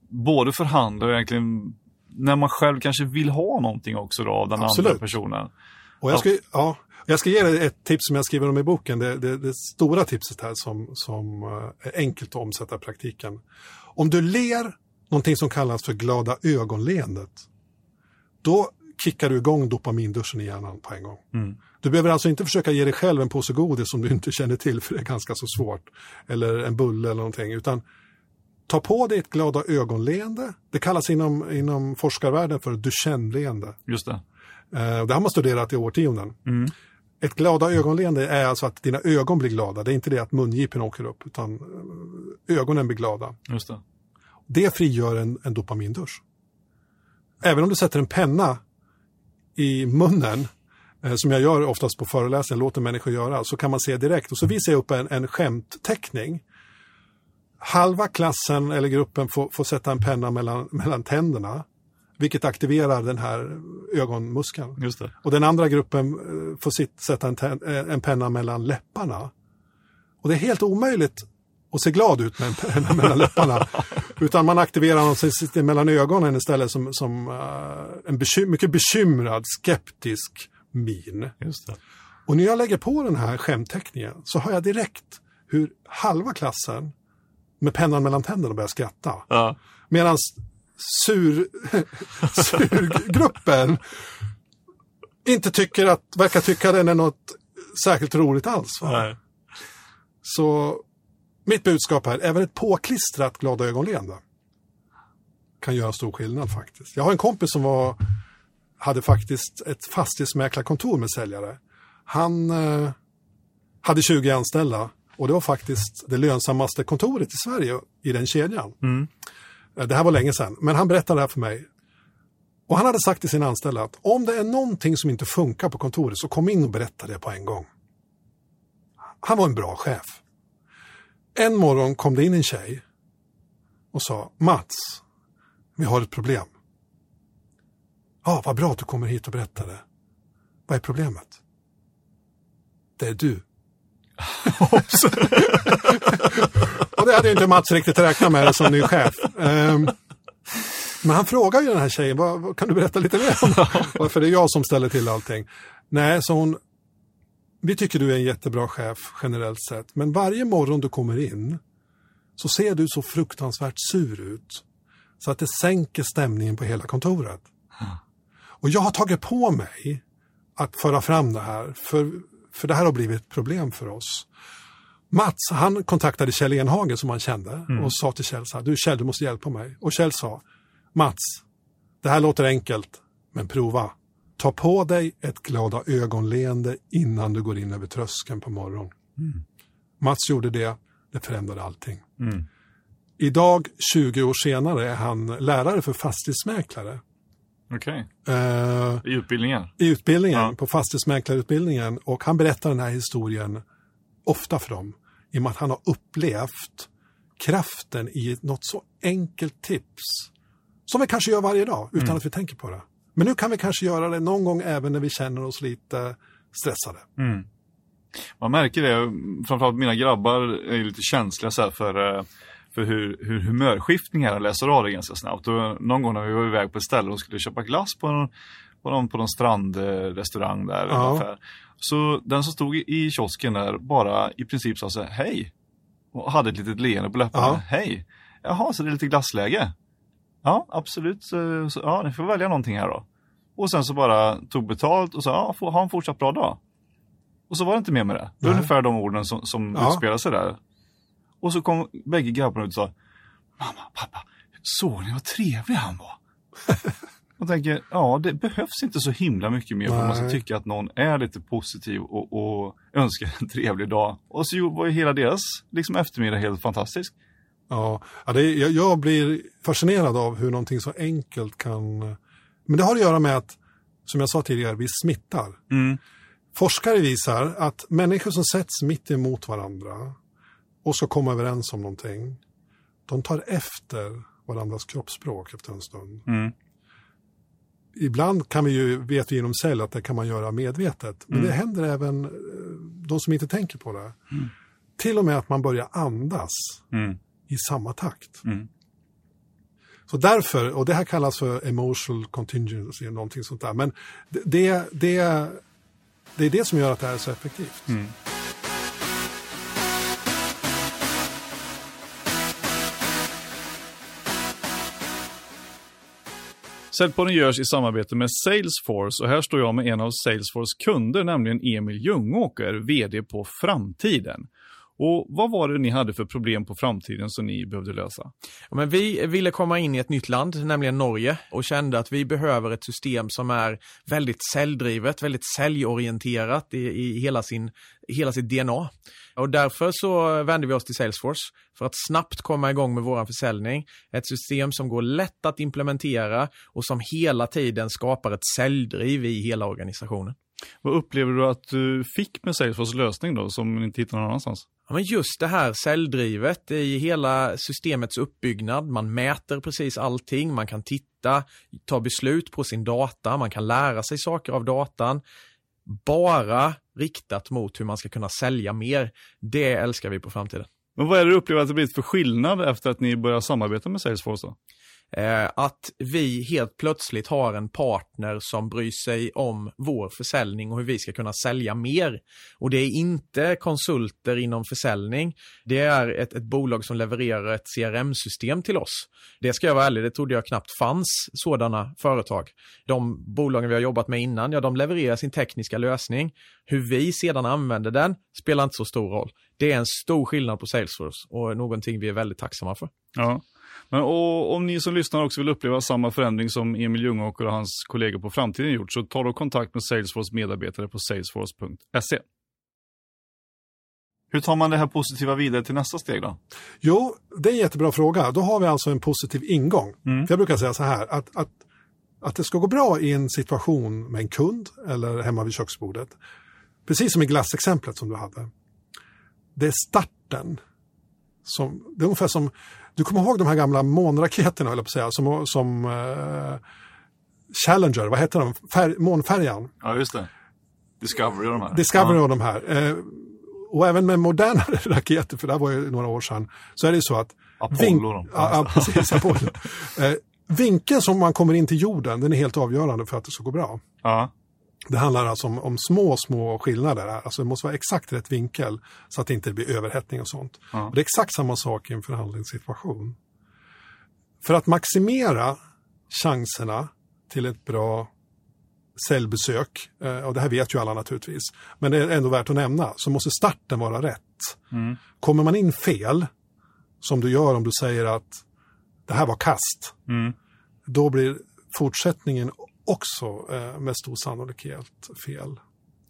både förhandla och egentligen när man själv kanske vill ha någonting också då, av den Absolut. andra personen. och jag ska, ja, jag ska ge dig ett tips som jag skriver om i boken. Det, det, det stora tipset här som, som eh, är enkelt att omsätta i praktiken. Om du ler någonting som kallas för glada ögonleendet, då kickar du igång dopaminduschen i hjärnan på en gång. Du behöver alltså inte försöka ge dig själv en påse godis som du inte känner till, för det är ganska så svårt. Eller en bulle eller någonting, utan ta på dig ett glada ögonleende. Det kallas inom, inom forskarvärlden för Duchenne-leende. Just det. Eh, Det har man studerat i årtionden. Ett glada ögonleende är alltså att dina ögon blir glada. Det är inte det att mungipen åker upp, utan eh, ögonen blir glada. Just det. Det frigör en, en dopamindusch. Även om du sätter en penna i munnen, eh, som jag gör oftast på föreläsningar, låter människor göra, så kan man se direkt. Och så visar jag upp en, en skämtteckning. Halva klassen eller gruppen får, får sätta en penna mellan, mellan tänderna, vilket aktiverar den här ögonmuskeln. Just det. Och den andra gruppen eh, får sitt, sätta en, ten, eh, en penna mellan läpparna. Och det är helt omöjligt att se glad ut med en [laughs] penna mellan läpparna. Utan man aktiverar något som sitter mellan ögonen istället som, som eh, en bekym, mycket bekymrad, skeptisk min. Och när jag lägger på den här skämtteckningen så har jag direkt hur halva klassen med pennan mellan tänderna börjar skratta. Ja. Medan sur, [laughs] surgruppen inte tycker att, verkar tycka den är något särskilt roligt alls. Så mitt budskap här, även ett påklistrat glada ögonleende kan göra stor skillnad faktiskt. Jag har en kompis som var, hade faktiskt ett fastighetsmäklarkontor med säljare. Han eh, hade 20 anställda och det var faktiskt det lönsammaste kontoret i Sverige i den kedjan. Mm. Eh, Det här var länge sedan, men han berättade det här för mig. Och han hade sagt till sina anställda att om det är någonting som inte funkar på kontoret så kom in och berätta det på en gång. Han var en bra chef. En morgon kom det in en tjej och sa Mats, vi har ett problem. Ja, vad bra att du kommer hit och berättar det. Vad är problemet? Det är du. [laughs] och det hade inte Mats riktigt räknat med som ny chef. Um, men han frågar ju den här tjejen, vad, vad, kan du berätta lite mer om det? För det är jag som ställer till allting. Nej, så hon, vi tycker du är en jättebra chef generellt sett, men varje morgon du kommer in så ser du så fruktansvärt sur ut så att det sänker stämningen på hela kontoret. Och jag har tagit på mig att föra fram det här, för, för det här har blivit ett problem för oss. Mats, han kontaktade Kjell Enhagen som han kände och sa till Kjell så här, du Kjell, du måste hjälpa mig. Och Kjell sa, Mats, det här låter enkelt, men prova. Ta på dig ett glada ögonleende innan du går in över tröskeln på morgonen. Mats gjorde det, det förändrade allting. Mm. Idag, 20 år senare, är han lärare för fastighetsmäklare. Okej, Eh, i utbildningen. i utbildningen, Ja. på fastighetsmäklarutbildningen. Och han berättar den här historien ofta för dem. I och med att han har upplevt kraften i något så enkelt tips. Som vi kanske gör varje dag utan Mm. att vi tänker på det. Men nu kan vi kanske göra det någon gång även när vi känner oss lite stressade. Mm. Man märker det, framförallt mina grabbar är lite känsliga så för, eh, för hur, hur humörskiftningar läser av det ganska snabbt. Och någon gång när vi var iväg på ett ställe och skulle köpa glass på någon, på någon, på någon strandrestaurang där. Ja. Ungefär. Så den som stod i- i kiosken där bara i princip sa så här, hej. Och hade ett litet leende på läpparna. Ja. Hej. Jaha, så det är lite glassläge? Ja, absolut. Så, så, ja, ni får välja någonting här då. Och sen så bara tog betalt och sa, ja, ha en fortsatt bra dag. Och så var det inte mer med det. Det var Nej. ungefär de orden som, som Ja. utspelade sig där. Och så kom bägge grabbarna ut och sa, mamma, pappa, såg ni vad trevlig han var? [laughs] Jag tänker, ja det behövs inte så himla mycket mer för att man ska tycka att någon är lite positiv och, och önskar en trevlig dag. Och så var ju hela deras liksom, eftermiddag helt fantastisk. Ja, ja det, jag, jag blir fascinerad av hur någonting så enkelt kan... Men det har att göra med att, som jag sa tidigare, vi smittar. Mm. Forskare visar att människor som sätts mitt emot varandra och ska komma överens om någonting, de tar efter varandras kroppsspråk efter en stund. Mm. Ibland kan vi ju, vet vi inom cell att det kan man göra medvetet, men det händer även eh, de som inte tänker på det. Till och med att man börjar andas Mm. I samma takt. Mm. Så därför, och det här kallas för emotional contingency, någonting sånt där. Men det, det, det, är det som gör att det här är så effektivt. Mm. Säljpodden görs i samarbete med Salesforce och här står jag med en av Salesforce kunder, nämligen Emil Ljungåker, VD på Framtiden. Och vad var det ni hade för problem på framtiden som ni behövde lösa? Ja, men vi ville komma in i ett nytt land, nämligen Norge, och kände att vi behöver ett system som är väldigt säljdrivet, väldigt säljorienterat i, i hela, sin, hela sitt DNA. Och därför så vände vi oss till Salesforce för att snabbt komma igång med vår försäljning. Ett system som går lätt att implementera och som hela tiden skapar ett säljdriv i hela organisationen. Vad upplever du att du fick med Salesforce lösning då, som ni inte hittar någon annanstans? Ja, men just det här säljdrivet i hela systemets uppbyggnad. Man mäter precis allting, man kan titta, ta beslut på sin data, man kan lära sig saker av datan. Bara riktat mot hur man ska kunna sälja mer. Det älskar vi på framtiden. Men vad är det du upplever att det blivit för skillnad efter att ni började samarbeta med Salesforce då? Eh, att vi helt plötsligt har en partner som bryr sig om vår försäljning och hur vi ska kunna sälja mer. Och det är inte konsulter inom försäljning. Det är ett, ett bolag som levererar ett CRM-system till oss. Det ska jag vara ärlig, det trodde jag knappt fanns sådana företag. De bolagen vi har jobbat med innan, ja de levererar sin tekniska lösning. Hur vi sedan använder den spelar inte så stor roll. Det är en stor skillnad på Salesforce och någonting vi är väldigt tacksamma för. Ja. Men och, om ni som lyssnar också vill uppleva samma förändring som Emil Ljungåker och hans kollegor på Framtiden gjort, så ta då kontakt med Salesforce medarbetare på salesforce.se. Hur tar man det här positiva vidare till nästa steg då? Jo, det är en jättebra fråga. Då har vi alltså en positiv ingång. Mm. För jag brukar säga så här, att, att, att det ska gå bra i en situation med en kund eller hemma vid köksbordet. Precis som i glassexemplet som du hade. Det är starten. Som, det är ungefär som, du kommer ihåg de här gamla månraketerna, höll jag på att säga, som, som eh, Challenger, vad heter de? Fär, månfärjan. Ja, just det. Discovery och de här. Discovery ja. och de här. Eh, och även med modernare [laughs] raketer, för det här var ju några år sedan, så är det ju så att... Apollo då. Ja, ja, precis. Apollo. Eh, vinkeln som man kommer in till jorden, den är helt avgörande för att det ska gå bra. Ja. Det handlar alltså om, om små, små skillnader. Här. Alltså det måste vara exakt rätt vinkel så att det inte blir överhettning och sånt. Ja. Och det är exakt samma sak i en förhandlingssituation. För att maximera chanserna till ett bra säljbesök, eh, och det här vet ju alla naturligtvis, men det är ändå värt att nämna, så måste starten vara rätt. Mm. Kommer man in fel, som du gör om du säger att det här var kast, Mm. då blir fortsättningen också eh, med stor sannolikhet fel.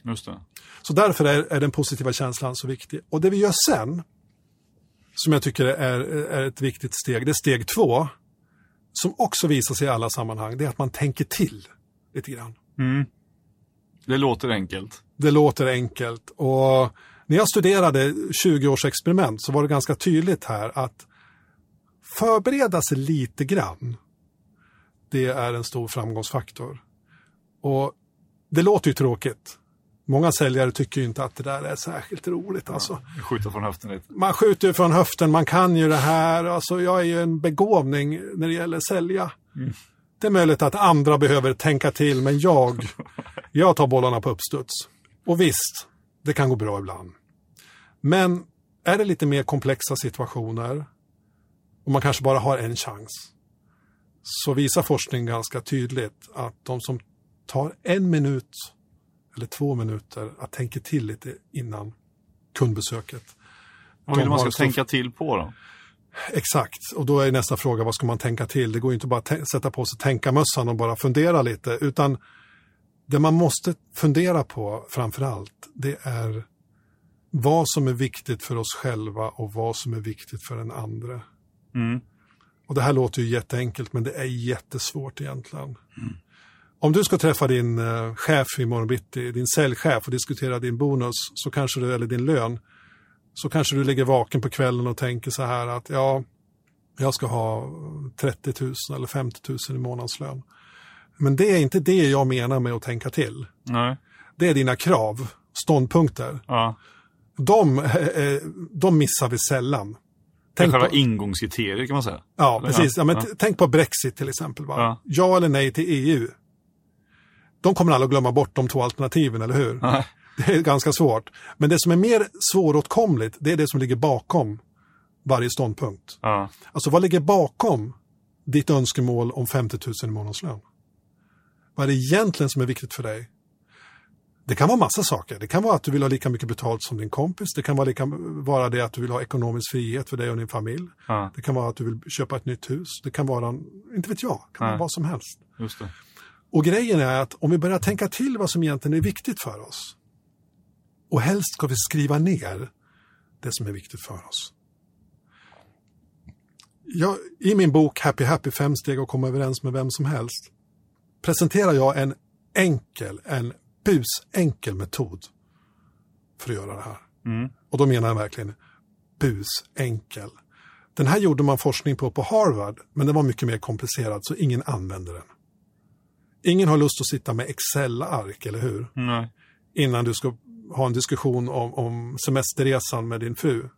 Just det. Så därför är, är den positiva känslan så viktig. Och det vi gör sen, som jag tycker är, är ett viktigt steg, det är steg två, som också visar sig i alla sammanhang, det är att man tänker till lite grann. Mm. Det låter enkelt. Det låter enkelt och när jag studerade 20 års experiment så var det ganska tydligt här att förbereda sig lite grann, det är en stor framgångsfaktor. Och det låter ju tråkigt. Många säljare tycker ju inte att det där är särskilt roligt. Alltså. Skjuta från höften lite. Man skjuter ju från höften, man kan ju det här. Alltså, jag är ju en begåvning när det gäller sälja. Det är möjligt att andra behöver tänka till, men jag, [laughs] jag tar bollarna på uppstuds. Och visst, det kan gå bra ibland. Men är det lite mer komplexa situationer och man kanske bara har en chans så visar forskning ganska tydligt att de som tar en minut eller två minuter att tänka till lite innan kundbesöket. Vad vill man ska tänka till på då? Exakt, och då är nästa fråga vad ska man tänka till? Det går inte bara att sätta på sig tänkarmössan och bara fundera lite, utan det man måste fundera på framför allt, det är vad som är viktigt för oss själva och vad som är viktigt för den andra. Mm. Och det här låter ju jätteenkelt, men det är jättesvårt egentligen. Om du ska träffa din eh, chef imorgon bitti, din säljchef och diskutera din bonus, så kanske du, eller din lön, så kanske du ligger vaken på kvällen och tänker så här att ja, jag ska ha 30 000 eller 50 000 i månadslön. Men det är inte det jag menar med att tänka till. Nej. Det är dina krav, ståndpunkter. Ja. De, eh, de missar vi sällan. Tänk själva på, ingångskriteriet kan man säga. ja, Eller, precis. Ja, men ja. Tänk på Brexit till exempel. Va? Ja. Ja eller nej till EU. De kommer alla glömma bort de två alternativen, eller hur? Nej. Det är ganska svårt. Men det som är mer svåråtkomligt, det är det som ligger bakom varje ståndpunkt. Ja. Alltså vad ligger bakom ditt önskemål om 50 000 i månadslön? Vad är det egentligen som är viktigt för dig? Det kan vara massa saker. Det kan vara att du vill ha lika mycket betalt som din kompis. Det kan vara, lika, vara det att du vill ha ekonomisk frihet för dig och din familj. ja, Det kan vara att du vill köpa ett nytt hus. Det kan vara, inte vet jag, kan vara Nej. vad som helst. Och grejen är att om vi börjar tänka till vad som egentligen är viktigt för oss och helst ska vi skriva ner det som är viktigt för oss. Jag, I min bok Happy Happy fem steg att komma överens med vem som helst presenterar jag en enkel, en busenkel metod för att göra det här. Mm. Och då menar jag verkligen busenkel. Den här gjorde man forskning på på Harvard, men den var mycket mer komplicerad så ingen använde den. Ingen har lust att sitta med Excel-ark, eller hur? Nej. Innan du ska ha en diskussion om, om semesterresan med din fru.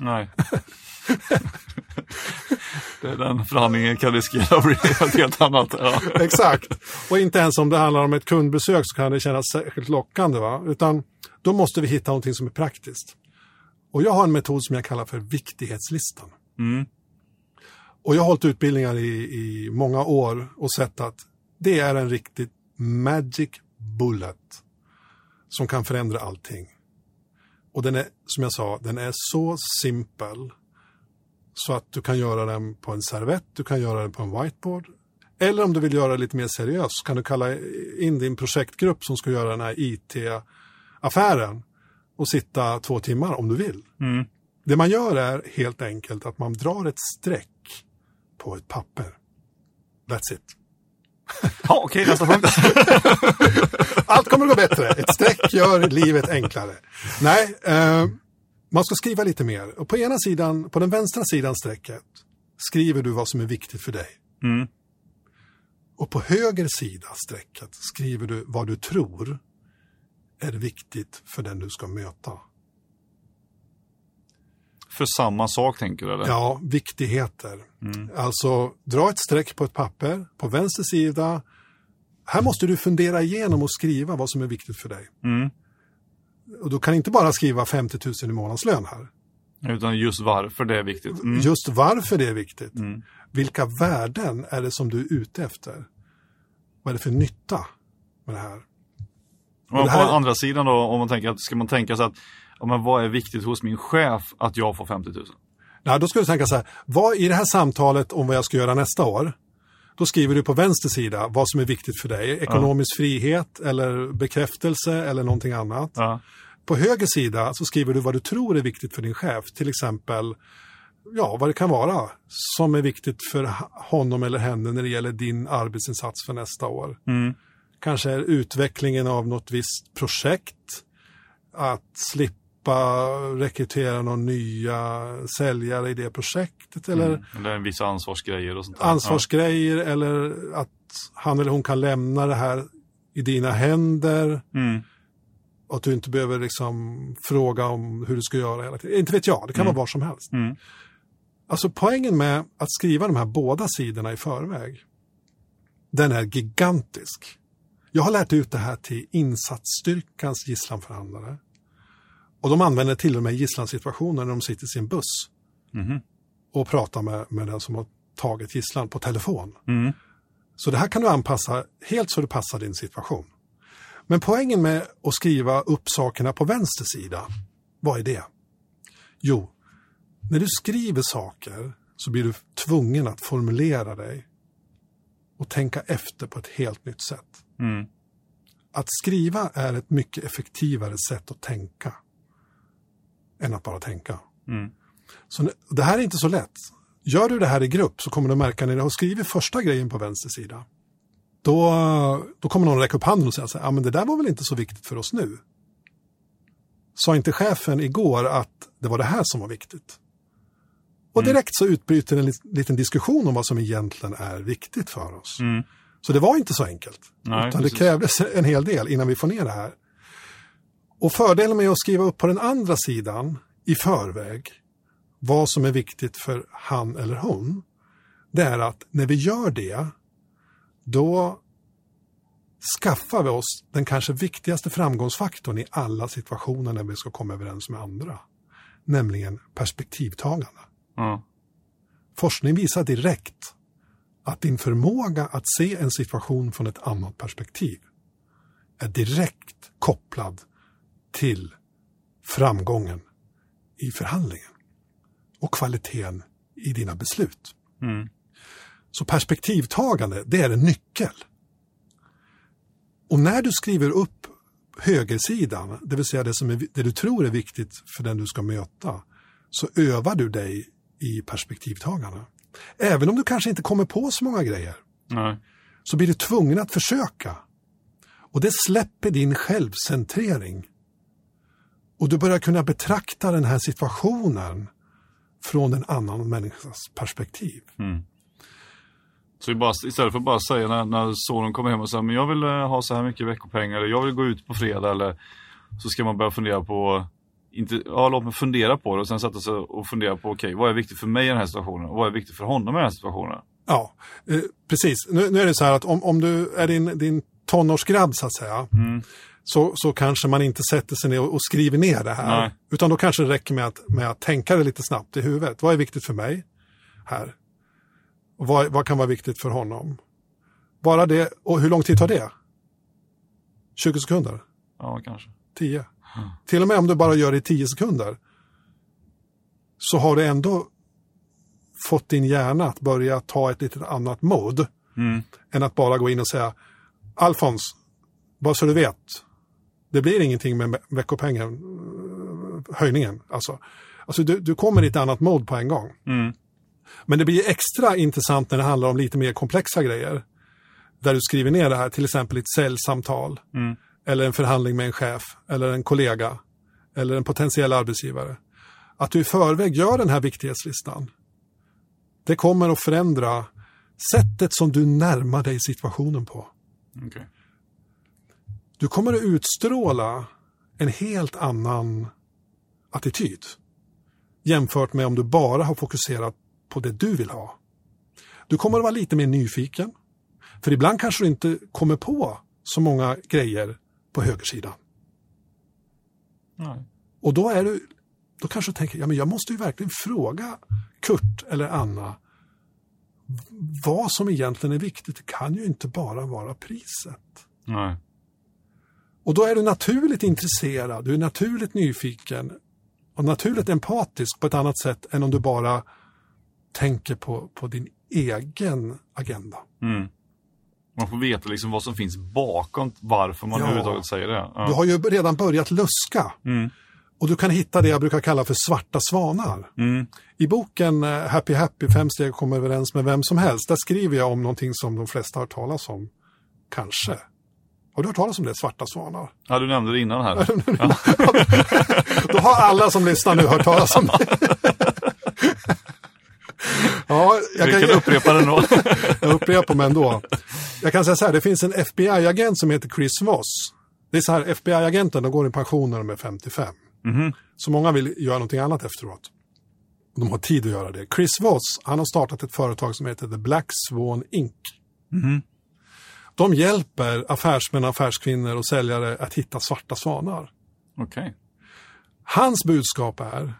Nej. den förhandlingen kan riskera att bli något helt annat. Ja. Exakt. Och inte ens om det handlar om ett kundbesök så kan det kännas särskilt lockande. Va? Utan då måste vi hitta någonting som är praktiskt. Och jag har en metod som jag kallar för viktighetslistan. Mm. Och jag har hållit utbildningar i, i många år och sett att det är en riktigt magic bullet som kan förändra allting. Och den är, som jag sa, den är så simpel så att du kan göra den på en servett, du kan göra den på en whiteboard. Eller om du vill göra det lite mer seriöst kan du kalla in din projektgrupp som ska göra den här IT-affären och sitta två timmar om du vill. Mm. Det man gör är helt enkelt att man drar ett streck på ett papper. That's it. Ja, okej, nästa punkt. [laughs] Allt kommer att gå bättre. Ett streck gör livet enklare. Nej, eh, man ska skriva lite mer. Och på ena sidan, på den vänstra sidan strecket skriver du vad som är viktigt för dig. Mm. Och på höger sida strecket skriver du vad du tror är viktigt för den du ska möta. För samma sak tänker du eller? Ja, viktigheter. Alltså, dra ett streck på ett papper, på vänster sida. Här måste du fundera igenom och skriva vad som är viktigt för dig. Mm. Och du kan inte bara skriva 50 000 i månadslön här. Utan just varför det är viktigt. Mm. Just varför det är viktigt. Vilka värden är det som du är ute efter? Vad är det för nytta med det här? Men det här- På andra sidan då, om man tänker att, ska man tänka sig att ja, men vad är viktigt hos min chef att jag får 50 000? Nej, då skulle du tänka så här, vad i det här samtalet om vad jag ska göra nästa år, då skriver du på vänster sida vad som är viktigt för dig. Ekonomisk frihet eller bekräftelse eller någonting annat. Ja. På höger sida så skriver du vad du tror är viktigt för din chef. Till exempel, ja, vad det kan vara som är viktigt för honom eller henne när det gäller din arbetsinsats för nästa år. Mm. Kanske är utvecklingen av något visst projekt, att slippa rekrytera några nya säljare i det projektet eller Mm. Eller en vissa ansvarsgrejer och sånt där. ansvarsgrejer eller att han eller hon kan lämna det här i dina händer Ja. Mm. och att du inte behöver liksom fråga om hur du ska göra hela tiden. Inte vet jag, det kan vara var som helst. Mm. Alltså poängen med att skriva de här båda sidorna i förväg, den är gigantisk. Jag har lärt ut det här till insatsstyrkans gisslanförhandlare. Och de använder till och med gisslansituationer när de sitter i sin buss Mhm. och pratar med, med den som har tagit gisslan på telefon. Mm. Så det här kan du anpassa helt så det passar din situation. Men poängen med att skriva upp sakerna på vänster sida, vad är det? Jo, när du skriver saker så blir du tvungen att formulera dig och tänka efter på ett helt nytt sätt. Mm. Att skriva är ett mycket effektivare sätt att tänka än att bara tänka. Mm. Så det här är inte så lätt. Gör du det här i grupp så kommer du märka när du har skrivit första grejen på vänster sida. Då, då kommer någon räcka upp handen och säga så här, ah, men det där var väl inte så viktigt för oss nu. Sa inte chefen igår att det var det här som var viktigt? Och direkt så utbryter en lit- liten diskussion om vad som egentligen är viktigt för oss. Mm. Så det var inte så enkelt. Nej, utan precis. det krävdes en hel del innan vi får ner det här. Och fördelen med att skriva upp på den andra sidan i förväg vad som är viktigt för han eller hon, det är att när vi gör det, då skaffar vi oss den kanske viktigaste framgångsfaktorn i alla situationer när vi ska komma överens med andra. Nämligen perspektivtagande. Ja. Forskning visar direkt att din förmåga att se en situation från ett annat perspektiv är direkt kopplad till framgången i förhandlingen och kvaliteten i dina beslut. Mm. Så perspektivtagande, det är en nyckel. Och när du skriver upp högersidan, det vill säga det, som är, det du tror är viktigt för den du ska möta, så övar du dig i perspektivtagande. Även om du kanske inte kommer på så många grejer, Nej. så blir du tvungen att försöka. Och det släpper din självcentrering. Och du börjar kunna betrakta den här situationen från en annan människas perspektiv. Så vi bara, istället för att bara säga när, när sonen kommer hem och säger men jag vill eh, ha så här mycket veckopengar eller jag vill gå ut på fredag eller så ska man börja fundera på inte, ja, låt mig fundera på det och sen sätta sig och fundera på okej, vad är viktigt för mig i den här situationen och vad är viktigt för honom i den här situationen? Ja, eh, precis. Nu, nu är det så här att om, om du är din, din tonårsgrabb så att säga, så, så kanske man inte sätter sig ner och, och skriver ner det här. Nej. Utan då kanske det räcker med att, med att tänka det lite snabbt i huvudet. Vad är viktigt för mig här? Och vad, vad kan vara viktigt för honom? Bara det, och hur lång tid tar det? 20 sekunder? Ja, kanske. 10? Till och med om du bara gör det i 10 sekunder så har du ändå fått din hjärna att börja ta ett lite annat mode Mm. än att bara gå in och säga Alfons, bara så du vet, det blir ingenting med veckopengen, eh, höjningen. Alltså, alltså du, du kommer i ett annat mode på en gång. Mm. Men det blir extra intressant när det handlar om lite mer komplexa grejer. Där du skriver ner det här, till exempel ett säljsamtal. Mm. Eller en förhandling med en chef, eller en kollega, eller en potentiell arbetsgivare. Att du i förväg gör den här viktighetslistan. Det kommer att förändra sättet som du närmar dig situationen på. Okej. Du kommer att utstråla en helt annan attityd. Jämfört med om du bara har fokuserat på det du vill ha. Du kommer att vara lite mer nyfiken. För ibland kanske du inte kommer på så många grejer på högersidan. Nej. Och då är du, då kanske du tänker, ja men jag måste ju verkligen fråga Kurt eller Anna vad som egentligen är viktigt. Det kan ju inte bara vara priset. Nej. Och då är du naturligt intresserad, du är naturligt nyfiken och naturligt empatisk på ett annat sätt än om du bara tänker på, på din egen agenda. Mm. Man får veta liksom vad som finns bakom varför man Ja. överhuvudtaget säger det. Ja. Du har ju redan börjat luska Mm. och du kan hitta det jag brukar kalla för svarta svanar. Mm. I boken eh, Happy Happy, fem steg komma överens med vem som helst, där skriver jag om någonting som de flesta har talas om. Kanske. Har du hört talas om det? Svarta svanar? Ja, du nämnde det innan här. Då har alla som lyssnar nu hört talas om det. ja, jag Vi kan, kan upprepa det då. jag upprepar mig ändå. Jag kan säga så här, det finns en FBI-agent som heter Chris Voss. Det är så här, FBI-agenten, de går i pension när de är 55. Mhm. Så många vill göra någonting annat efteråt. De har tid att göra det. Chris Voss, han har startat ett företag som heter The Black Swan Inc. Mhm. De hjälper affärsmän, affärskvinnor och säljare att hitta svarta svanar. Okej. Hans budskap är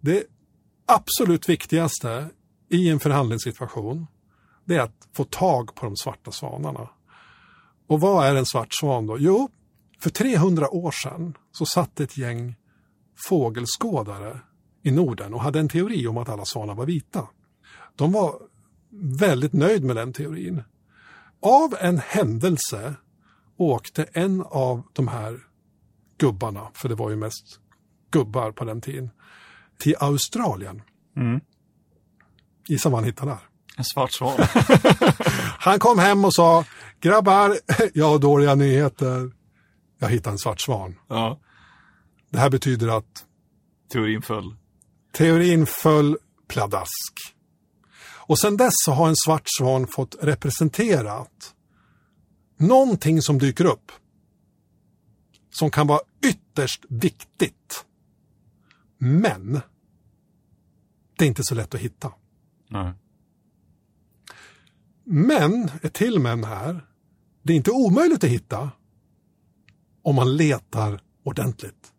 det absolut viktigaste i en förhandlingssituation det är att få tag på de svarta svanarna. Och vad är en svart svan då? Jo, för 300 år sedan så satt ett gäng fågelskådare i Norden och hade en teori om att alla svanar var vita. De var väldigt nöjd med den teorin. Av en händelse åkte en av de här gubbarna, för det var ju mest gubbar på den tiden, till Australien. Mm. Gissa vad han hittade där. En svart svan. [laughs] Han kom hem och sa, grabbar, [laughs] jag har dåliga nyheter. Jag hittade en svart svan. ja. Det här betyder att Teorin föll. teorin föll pladask. Och sedan dess så har en svart svan fått representerat någonting som dyker upp. Som kan vara ytterst viktigt. Men det är inte så lätt att hitta. Nej. Men, ett till men här, det är inte omöjligt att hitta om man letar ordentligt.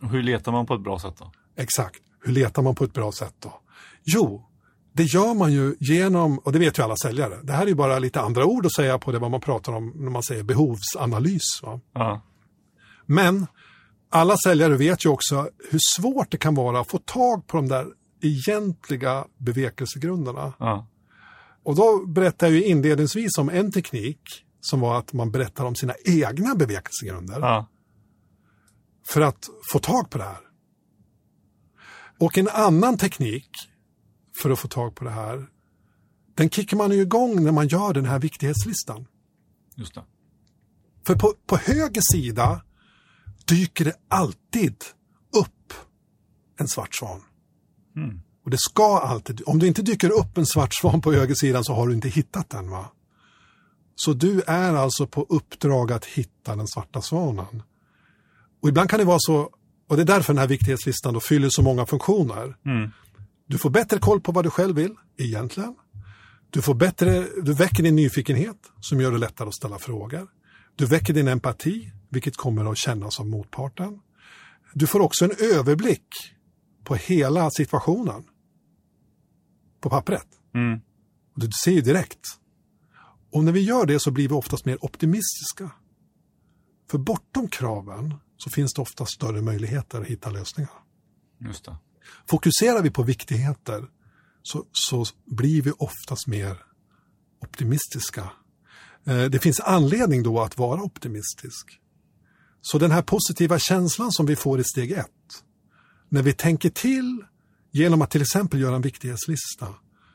Hur letar man på ett bra sätt då? Exakt. Hur letar man på ett bra sätt då? Jo, det gör man ju genom, och det vet ju alla säljare, det här är ju bara lite andra ord att säga på det vad man pratar om när man säger behovsanalys. Va? Ja. Men alla säljare vet ju också hur svårt det kan vara att få tag på de där egentliga bevekelsegrunderna. Ja. Och då berättar jag ju inledningsvis om en teknik som var att man berättar om sina egna bevekelsegrunder Ja. för att få tag på det här. Och en annan teknik för att få tag på det här, den kickar man ju igång när man gör den här viktighetslistan. Just det. För på, på höger sida dyker det alltid upp en svart svan. Mm. Och det ska alltid, om det inte dyker upp en svart svan på högersidan så har du inte hittat den va? Så du är alltså på uppdrag att hitta den svarta svanen. Och ibland kan det vara så, och det är därför den här viktighetslistan då fyller så många funktioner. Mm. Du får bättre koll på vad du själv vill, egentligen. Du, får bättre, du väcker din nyfikenhet som gör det lättare att ställa frågor. Du väcker din empati, vilket kommer att kännas av motparten. Du får också en överblick på hela situationen. På pappret. Mm. Du ser ju direkt. Och när vi gör det så blir vi oftast mer optimistiska. För bortom kraven så finns det ofta större möjligheter att hitta lösningar. Just det. Fokuserar vi på viktigheter så, så blir vi oftast mer optimistiska. Eh, det finns anledning då att vara optimistisk. Så den här positiva känslan som vi får i steg ett, när vi tänker till genom att till exempel göra en viktighetslista,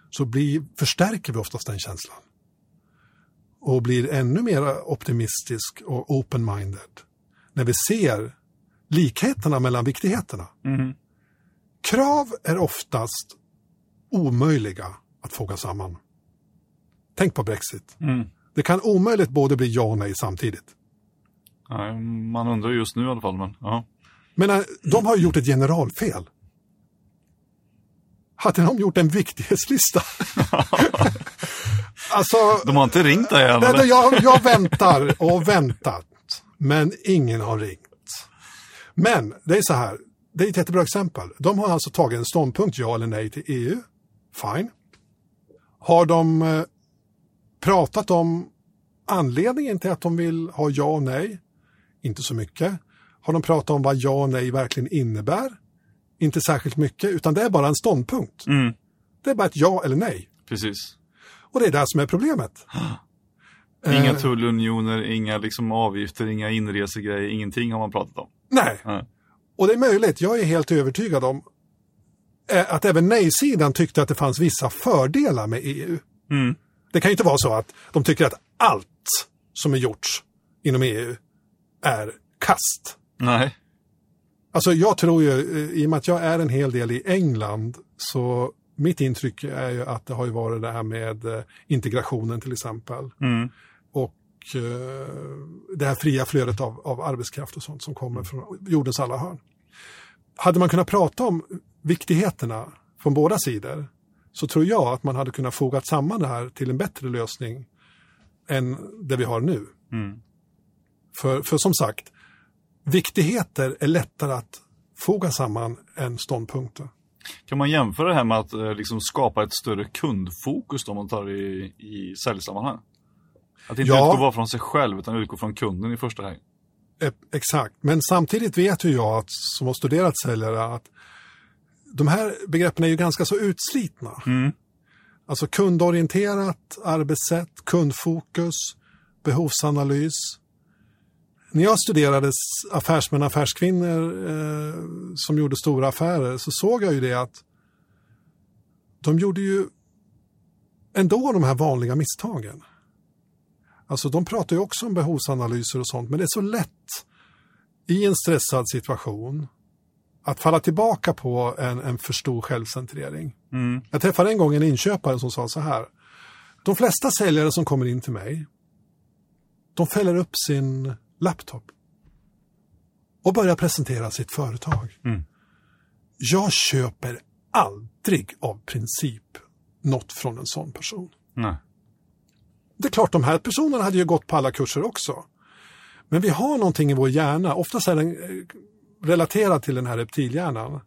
så blir, förstärker vi oftast den känslan. Och blir ännu mer optimistisk och open-minded när vi ser likheterna mellan viktigheterna. Mm. Krav är oftast omöjliga att foga samman. Tänk på Brexit. Mm. Det kan omöjligt både bli ja och nej samtidigt. Nej, man undrar just nu i alla fall, men ja. Men äh, de har gjort ett generalfel. Hade de gjort en viktighetslista? [laughs] alltså, De har inte ringt dig än, nej, jag, jag väntar och väntat, men ingen har ringt. Men det är så här, det är ett jättebra exempel. De har alltså tagit en ståndpunkt, ja eller nej till EU. Fine. Har de eh, pratat om anledningen till att de vill ha ja och nej? Inte så mycket. Har de pratat om vad ja och nej verkligen innebär? Inte särskilt mycket, utan det är bara en ståndpunkt. Mm. Det är bara ett ja eller nej. Precis. Och det är det som är problemet. [gasps] Inga Eh, tullunioner, inga liksom avgifter, inga inresegrejer, ingenting har man pratat om. Nej, Nej. Och det är möjligt. Jag är helt övertygad om eh, att även nej-sidan tyckte att det fanns vissa fördelar med EU. Mm. Det kan ju inte vara så att de tycker att allt som är gjorts inom EU är kast. Nej. Alltså jag tror ju, eh, i och med att jag är en hel del i England, så mitt intryck är ju att det har ju varit det här med eh, integrationen till exempel. Mm. Och det här fria flödet av, av arbetskraft och sånt som kommer från jordens alla hörn. Hade man kunnat prata om viktigheterna från båda sidor så tror jag att man hade kunnat foga samman det här till en bättre lösning än det vi har nu. Mm. För, för som sagt, viktigheter är lättare att foga samman än ståndpunkter. Kan man jämföra det här med att eh, liksom skapa ett större kundfokus då man tar i, i säljsammanhang? Att inte Ja. utgå bara från sig själv utan utgå från kunden i första hand. Exakt, men samtidigt vet ju jag att, som har studerat säljare att de här begreppen är ju ganska så utslitna. Mm. Alltså kundorienterat arbetssätt, kundfokus, behovsanalys. När jag studerade affärsmän och affärskvinnor eh, som gjorde stora affärer så såg jag ju det att de gjorde ju ändå de här vanliga misstagen. Alltså de pratar ju också om behovsanalyser och sånt, men det är så lätt i en stressad situation att falla tillbaka på en, en för stor självcentrering. Mm. Jag träffade en gång en inköpare som sa så här. De flesta säljare som kommer in till mig, de fäller upp sin laptop och börjar presentera sitt företag. Mm. Jag köper aldrig av princip något från en sån person. Nej. Det är klart, de här personerna hade ju gått på alla kurser också. Men vi har någonting i vår hjärna, oftast är den eh, relaterad till den här reptilhjärnan,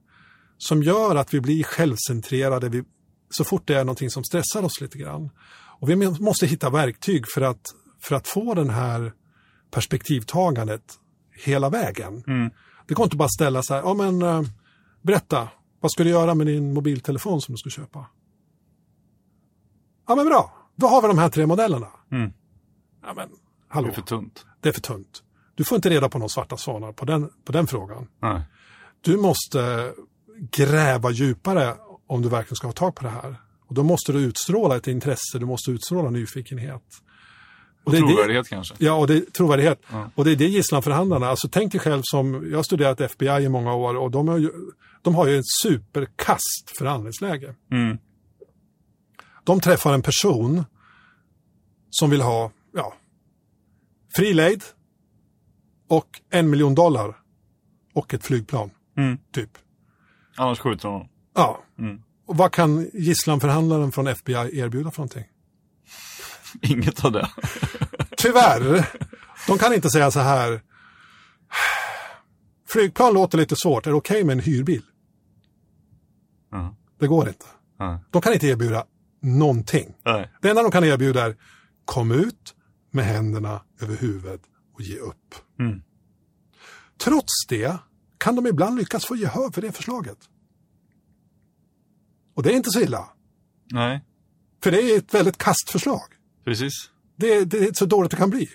som gör att vi blir självcentrerade vi, så fort det är någonting som stressar oss lite grann. Och vi måste hitta verktyg för att, för att få den här perspektivtagandet hela vägen. Mm. Det går inte bara ställa så här, ja men eh, berätta, vad ska du göra med din mobiltelefon som du ska köpa? Ja men bra, då har vi de här tre modellerna. Mm. Ja men, Det hallå, är för tunt. det är för tunt. Du får inte reda på några svarta svanar på den, på den frågan. Nej. Du måste gräva djupare om du verkligen ska ha tag på det här. Och då måste du utstråla ett intresse, du måste utstråla nyfikenhet. Och det är det- trovärdighet kanske. Ja, och det är trovärdighet. Ja. Och det är det gisslanförhandlarna, alltså tänk dig själv som, jag har studerat FBI i många år och de har ju, de har ju ett superkast förhandlingsläge. Mm. De träffar en person som vill ha, ja, fri lejd och en miljon dollar och ett flygplan, Mm. typ. Annars skjuter honom. Ja. Mm. Och vad kan gisslanförhandlaren från FBI erbjuda för någonting? [laughs] Inget av det. [laughs] Tyvärr, de kan inte säga så här. Flygplan låter lite svårt, är det okej med en hyrbil? Ja. Det går inte. De kan inte erbjuda någonting. Nej. Det enda de kan erbjuda är kom ut med händerna över huvudet och ge upp. Mm. Trots det kan de ibland lyckas få gehör för det förslaget. Och det är inte så illa. Nej, För det är ett väldigt kastförslag. precis. Det, det är så dåligt det kan bli.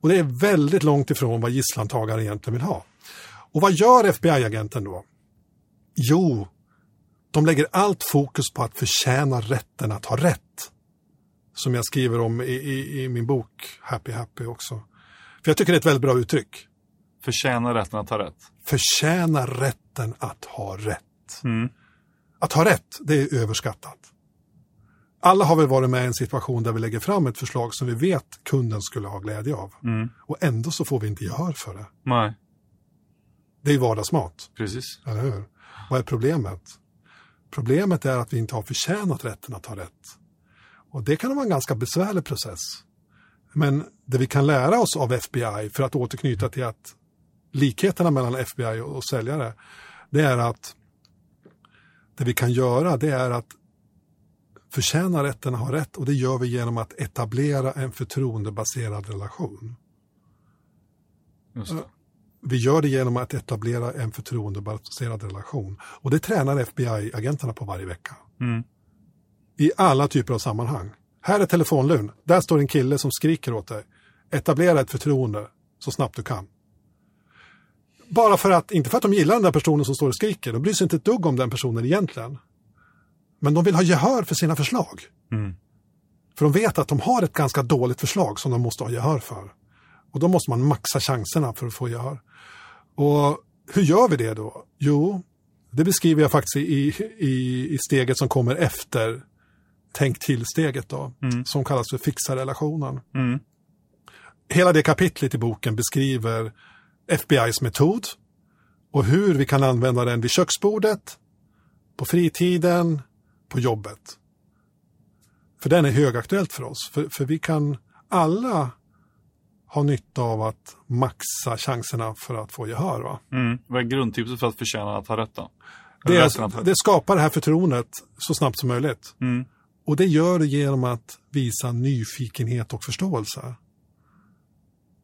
Och det är väldigt långt ifrån vad gisslantagaren egentligen vill ha. Och vad gör FBI-agenten då? Jo, de lägger allt fokus på att förtjäna rätten att ha rätt. Som jag skriver om i, i, i min bok Happy Happy också. För jag tycker det är ett väldigt bra uttryck. Förtjänar rätten att ha rätt. Förtjäna rätten att ha rätt. Mm. Att ha rätt, det är överskattat. Alla har väl varit med i en situation där vi lägger fram ett förslag som vi vet kunden skulle ha glädje av. Mm. Och ändå så får vi inte gehör för det. Nej, Det är vardagsmat, precis. eller hur? Vad är problemet? Problemet är att vi inte har förtjänat rätten att ha rätt. Och det kan vara en ganska besvärlig process. Men det vi kan lära oss av FBI, för att återknyta till att likheterna mellan FBI och säljare, det är att det vi kan göra det är att förtjäna rätten att ha rätt och det gör vi genom att etablera en förtroendebaserad relation. Vi gör det genom att etablera en förtroendebaserad relation. Och det tränar FBI-agenterna på varje vecka. Mm. I alla typer av sammanhang. Här är telefonluren. Där står en kille som skriker åt dig. Etablera ett förtroende så snabbt du kan. Bara för att, inte för att de gillar den där personen som står och skriker. De bryr sig inte ett dugg om den personen egentligen. Men de vill ha gehör för sina förslag. Mm. För de vet att de har ett ganska dåligt förslag som de måste ha gehör för. Och då måste man maxa chanserna för att få gehör. Och hur gör vi det då? Jo, det beskriver jag faktiskt i, i, i steget som kommer efter tänk till-steget då, som kallas för fixa relationen. Mm. Hela det kapitlet i boken beskriver FBI's metod och hur vi kan använda den vid köksbordet, på fritiden, på jobbet. För den är högaktuellt för oss. För, för vi kan alla ha nytta av att maxa chanserna för att få gehör. Va? Mm. Vad är grundtipset för att förtjäna att ha rätt då? Det, är, rätt. det skapar det här förtroendet så snabbt som möjligt. Mm. Och det gör det genom att visa nyfikenhet och förståelse.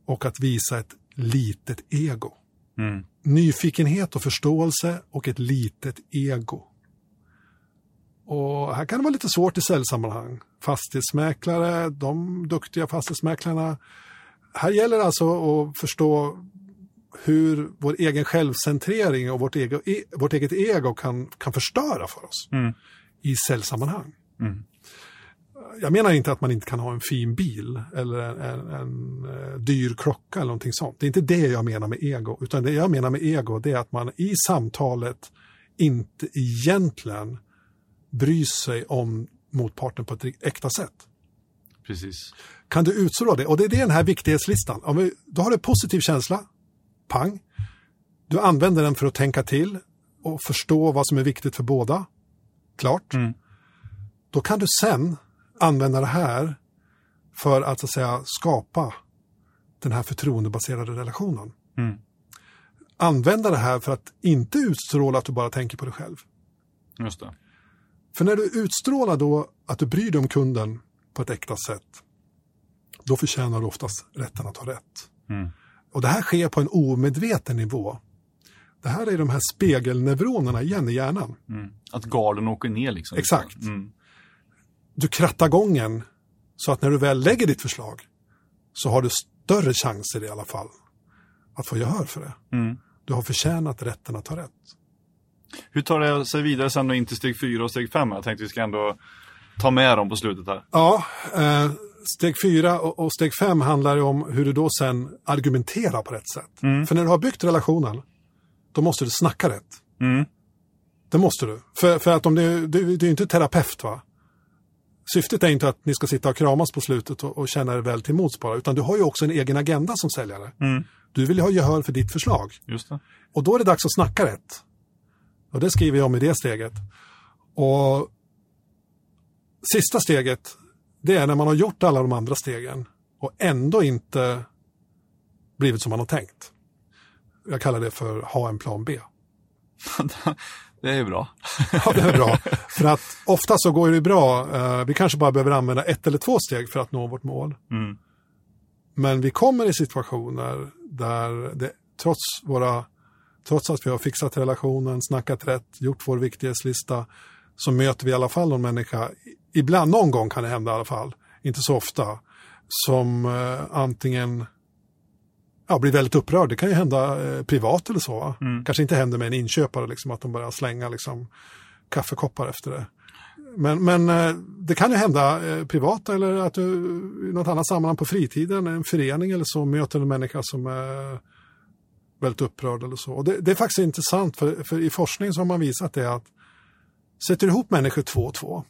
Och att visa ett litet ego. Mm. Nyfikenhet och förståelse och ett litet ego. Och här kan det vara lite svårt i säljsammanhang. Fastighetsmäklare, de duktiga fastighetsmäklarna. Här gäller det alltså att förstå hur vår egen självcentrering och vårt, ego, e, vårt eget ego kan, kan förstöra för oss Mm. i säljsammanhang. Mm. Jag menar inte att man inte kan ha en fin bil eller en, en, en eh, dyr klocka eller någonting sånt. Det är inte det jag menar med ego, utan det jag menar med ego det är att man i samtalet inte egentligen bryr sig om motparten på ett äkta sätt. Precis. Kan du utstråla det? Och det är den här viktighetslistan. Om vi, då har du positiv känsla, pang. Du använder den för att tänka till och förstå vad som är viktigt för båda. Klart. Mm. Då kan du sen använda det här för att, så att säga, skapa den här förtroendebaserade relationen. Mm. Använda det här för att inte utstråla att du bara tänker på dig själv. Just det. För när du utstrålar då att du bryr dig om kunden på ett äkta sätt, då förtjänar du oftast rätten att ha rätt. Mm. Och det här sker på en omedveten nivå. Det här är de här spegelneuronerna igen i hjärnan. Mm. Att garden åker ner liksom. Exakt. Mm. Du krattar gången så att när du väl lägger ditt förslag så har du större chanser i alla fall att få gehör för det. Mm. Du har förtjänat rätten att ha rätt. Hur tar det sig vidare sen då in till steg fyra och steg fem? Jag tänkte vi ska ändå ta med dem på slutet här. Ja, eh, steg fyra och, och steg fem handlar ju om hur du då sen argumenterar på rätt sätt. För när du har byggt relationen, då måste du snacka rätt. Mm. Det måste du. För, för att om du, du, du är inte terapeut va? Syftet är inte att ni ska sitta och kramas på slutet och, och känna er väl till mots bara, utan du har ju också en egen agenda som säljare. Mm. Du vill ju ha gehör för ditt förslag. Just det. Och då är det dags att snacka rätt. Och det skriver jag om i det steget. Och sista steget, det är när man har gjort alla de andra stegen och ändå inte blivit som man har tänkt. Jag kallar det för ha en plan B. [laughs] det är bra. [laughs] Ja, det är bra. för att ofta så går det bra. Eh, vi kanske bara behöver använda ett eller två steg för att nå vårt mål. Mm. Men vi kommer i situationer där det trots våra Trots att vi har fixat relationen, snackat rätt, gjort vår viktighetslista, så möter vi i alla fall någon människa, ibland, någon gång kan det hända i alla fall, inte så ofta, som eh, antingen ja, blir väldigt upprörd. Det kan ju hända eh, privat eller så. Mm. Kanske inte händer med en inköpare, liksom, att de börjar slänga liksom, kaffekoppar efter det. Men, men eh, det kan ju hända eh, privat eller att du i något annat sammanhang på fritiden, en förening eller så, möter en människa som är väldigt upprörd eller så. Och det, det är faktiskt intressant, för, för i forskning så har man visat det att sätter du ihop människor två och två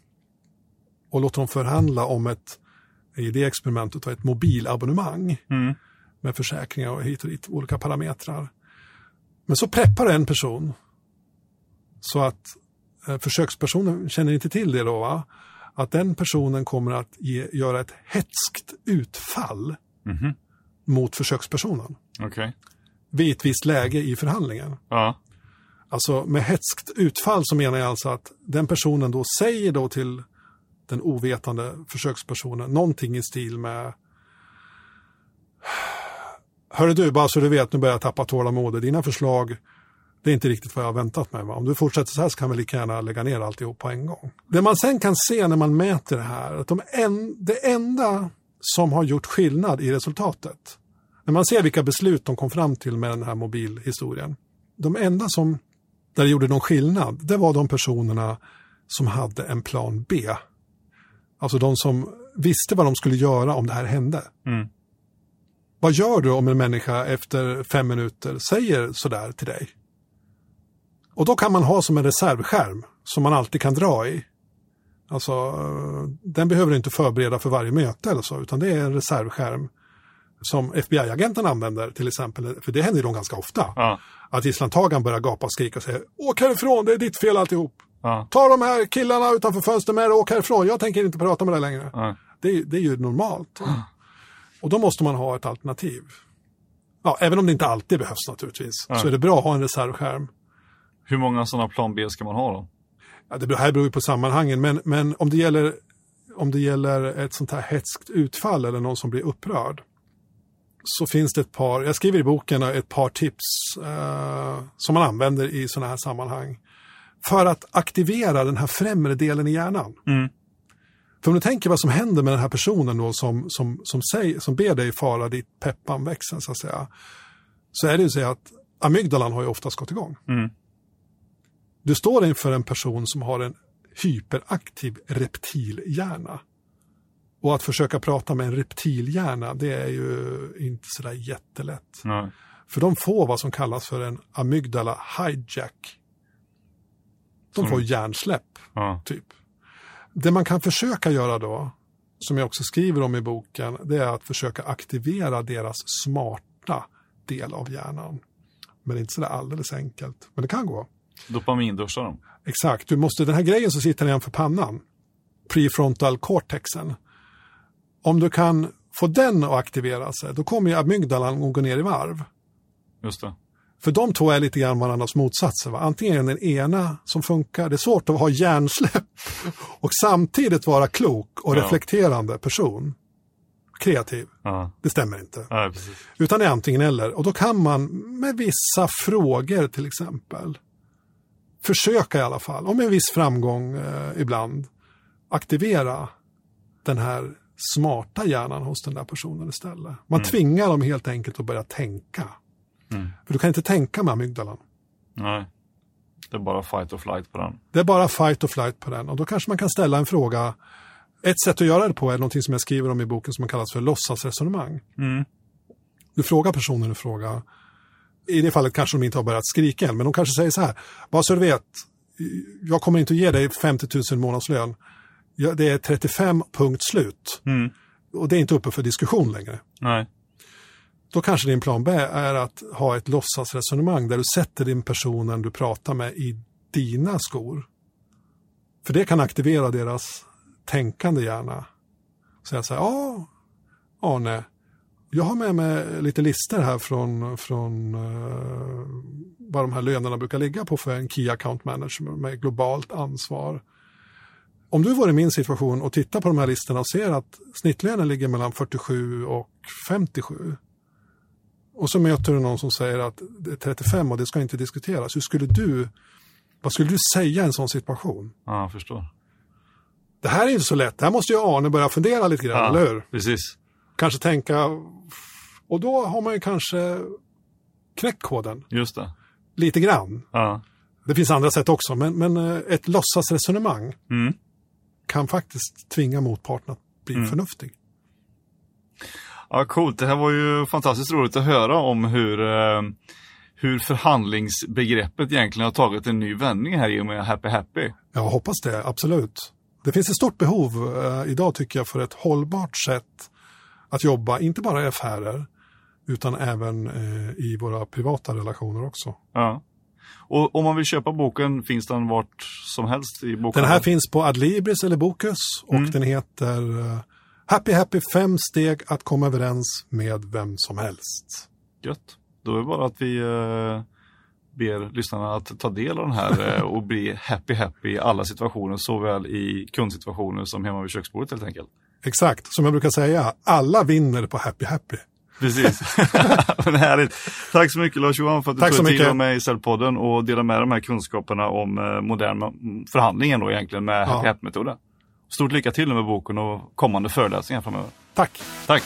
och låter dem förhandla om ett, i det experimentet, ett mobilabonnemang Mm. med försäkringar och hit och dit, olika parametrar. Men så preppar en person så att eh, försökspersonen känner inte till det då, va? att den personen kommer att ge, göra ett hetskt utfall Mhm. mot försökspersonen Okej. vid ett visst läge i förhandlingen. Ja. Alltså med hetskt utfall så menar jag alltså att den personen då säger då till den ovetande försökspersonen någonting i stil med Hörru du, bara så du vet, nu börjar jag tappa tålamodet. Dina förslag, det är inte riktigt vad jag har väntat mig. Va? Om du fortsätter så här så kan vi lika gärna lägga ner alltihop på en gång. Det man sen kan se när man mäter det här, att de en, det enda som har gjort skillnad i resultatet, när man ser vilka beslut de kom fram till med den här mobilhistorien, de enda som där det gjorde någon skillnad, det var de personerna som hade en plan B. Alltså de som visste vad de skulle göra om det här hände. Mm. Vad gör du om en människa efter fem minuter säger sådär till dig? Och då kan man ha som en reservskärm som man alltid kan dra i. Alltså, den behöver du inte förbereda för varje möte eller så, utan det är en reservskärm som FBI-agenten använder till exempel, för det händer ju dem ganska ofta. Ja. Att gisslantagaren börjar gapa och skrika och säga åk härifrån, det är ditt fel alltihop. Ja. Ta de här killarna utanför fönstret med dig och åk härifrån, jag tänker inte prata med dig längre. Ja. Det, är- det är ju normalt. Och då måste man ha ett alternativ. Ja, även om det inte alltid behövs naturligtvis, så är det bra att ha en reservskärm. Hur många sådana plan B ska man ha då? Ja, det här beror ju på sammanhangen, men, men om, det gäller, om det gäller ett sånt här hetskt utfall eller någon som blir upprörd, så finns det ett par, jag skriver i boken ett par tips eh, som man använder i sådana här sammanhang. För att aktivera den här främre delen i hjärnan. Mm. För om du tänker vad som händer med den här personen då som, som, som, säger, som ber dig fara dit peppan växer så att säga. Så är det ju så att amygdalan har ju oftast gått igång. Mm. Du står inför en person som har en hyperaktiv reptilhjärna. Och att försöka prata med en reptilhjärna, det är ju inte sådär jättelätt. Nej. För de får vad som kallas för en amygdala hijack. De får hjärnsläpp, Ja. typ. Det man kan försöka göra då, som jag också skriver om i boken, det är att försöka aktivera deras smarta del av hjärnan. Men det är inte sådär alldeles enkelt. Men det kan gå. Dopaminduschar de. Exakt, du måste, den här grejen som sitter nedanför pannan, prefrontal cortexen, om du kan få den att aktivera sig, då kommer ju amygdalan att gå ner i varv. Just det. För de två är lite grann varandras motsatser. Va? Antingen är det den ena som funkar, det är svårt att ha hjärnsläpp [laughs] och samtidigt vara klok och Ja. reflekterande person. Kreativ, Ja. det stämmer inte. Ja. Utan det är antingen eller. Och då kan man med vissa frågor till exempel försöka i alla fall, och med viss framgång eh, ibland, aktivera den här smarta hjärnan hos den där personen istället. Man tvingar dem helt enkelt att börja tänka. Mm. För du kan inte tänka med amygdalan. Nej. Det är bara fight or flight på den. Det är bara fight or flight på den. Och då kanske man kan ställa en fråga. Ett sätt att göra det på är någonting som jag skriver om i boken som kallas för låtsasresonemang. Mm. Du frågar personen en fråga. I det fallet kanske de inte har börjat skrika än, men de kanske säger så här. Bara så du vet, jag kommer inte att ge dig 50 000 månadslön. Det är 35 punkt slut. Mm. Och det är inte uppe för diskussion längre. Nej. Då kanske din plan B är att ha ett låtsasresonemang där du sätter din personen du pratar med i dina skor. För det kan aktivera deras tänkande hjärna. Säga så här, ja, Arne, jag har med mig lite listor här från, från uh, vad de här lönerna brukar ligga på för en Key Account Manager med globalt ansvar. Om du var i min situation och tittar på de här listorna och ser att snittlönen ligger mellan 47 och 57 och så möter du någon som säger att det är 35 och det ska inte diskuteras. Hur skulle du Vad skulle du säga i en sån situation? Ja, jag förstår. Det här är inte så lätt. Det här måste ju Arne börja fundera lite grann, Ja, eller hur? Precis. Kanske tänka... Och då har man ju kanske knäckt koden Just det. lite grann. Ja. Det finns andra sätt också, men, men eh, ett låtsasresonemang Mm. kan faktiskt tvinga motparten att bli Mm. förnuftig. Ja, coolt. Det här var ju fantastiskt roligt att höra om hur, eh, hur förhandlingsbegreppet egentligen har tagit en ny vändning här i och med Happy Happy. Jag hoppas det, absolut. Det finns ett stort behov eh, idag tycker jag för ett hållbart sätt att jobba, inte bara i affärer, utan även eh, i våra privata relationer också. Ja. Och om man vill köpa boken finns den vart som helst i Den bokhandeln? här finns på Adlibris eller Bokus och Mm. den heter eh, Happy Happy fem steg att komma överens med vem som helst. Gött. Då är det bara att vi eh, ber lyssnarna att ta del av den här eh, och bli happy happy i alla situationer, såväl i kundsituationer som hemma vid köksbordet helt enkelt. Exakt, som jag brukar säga, alla vinner på Happy Happy. Precis. [laughs] Men härligt. Tack så mycket Lars-Johan för att du Tack tog dig tid att med i Cellpodden och dela med de här kunskaperna om eh, modern förhandlingen då egentligen med Happy Ja. Happy-metoden. Stort lycka till med boken och kommande föreläsningar framöver. Tack! Tack!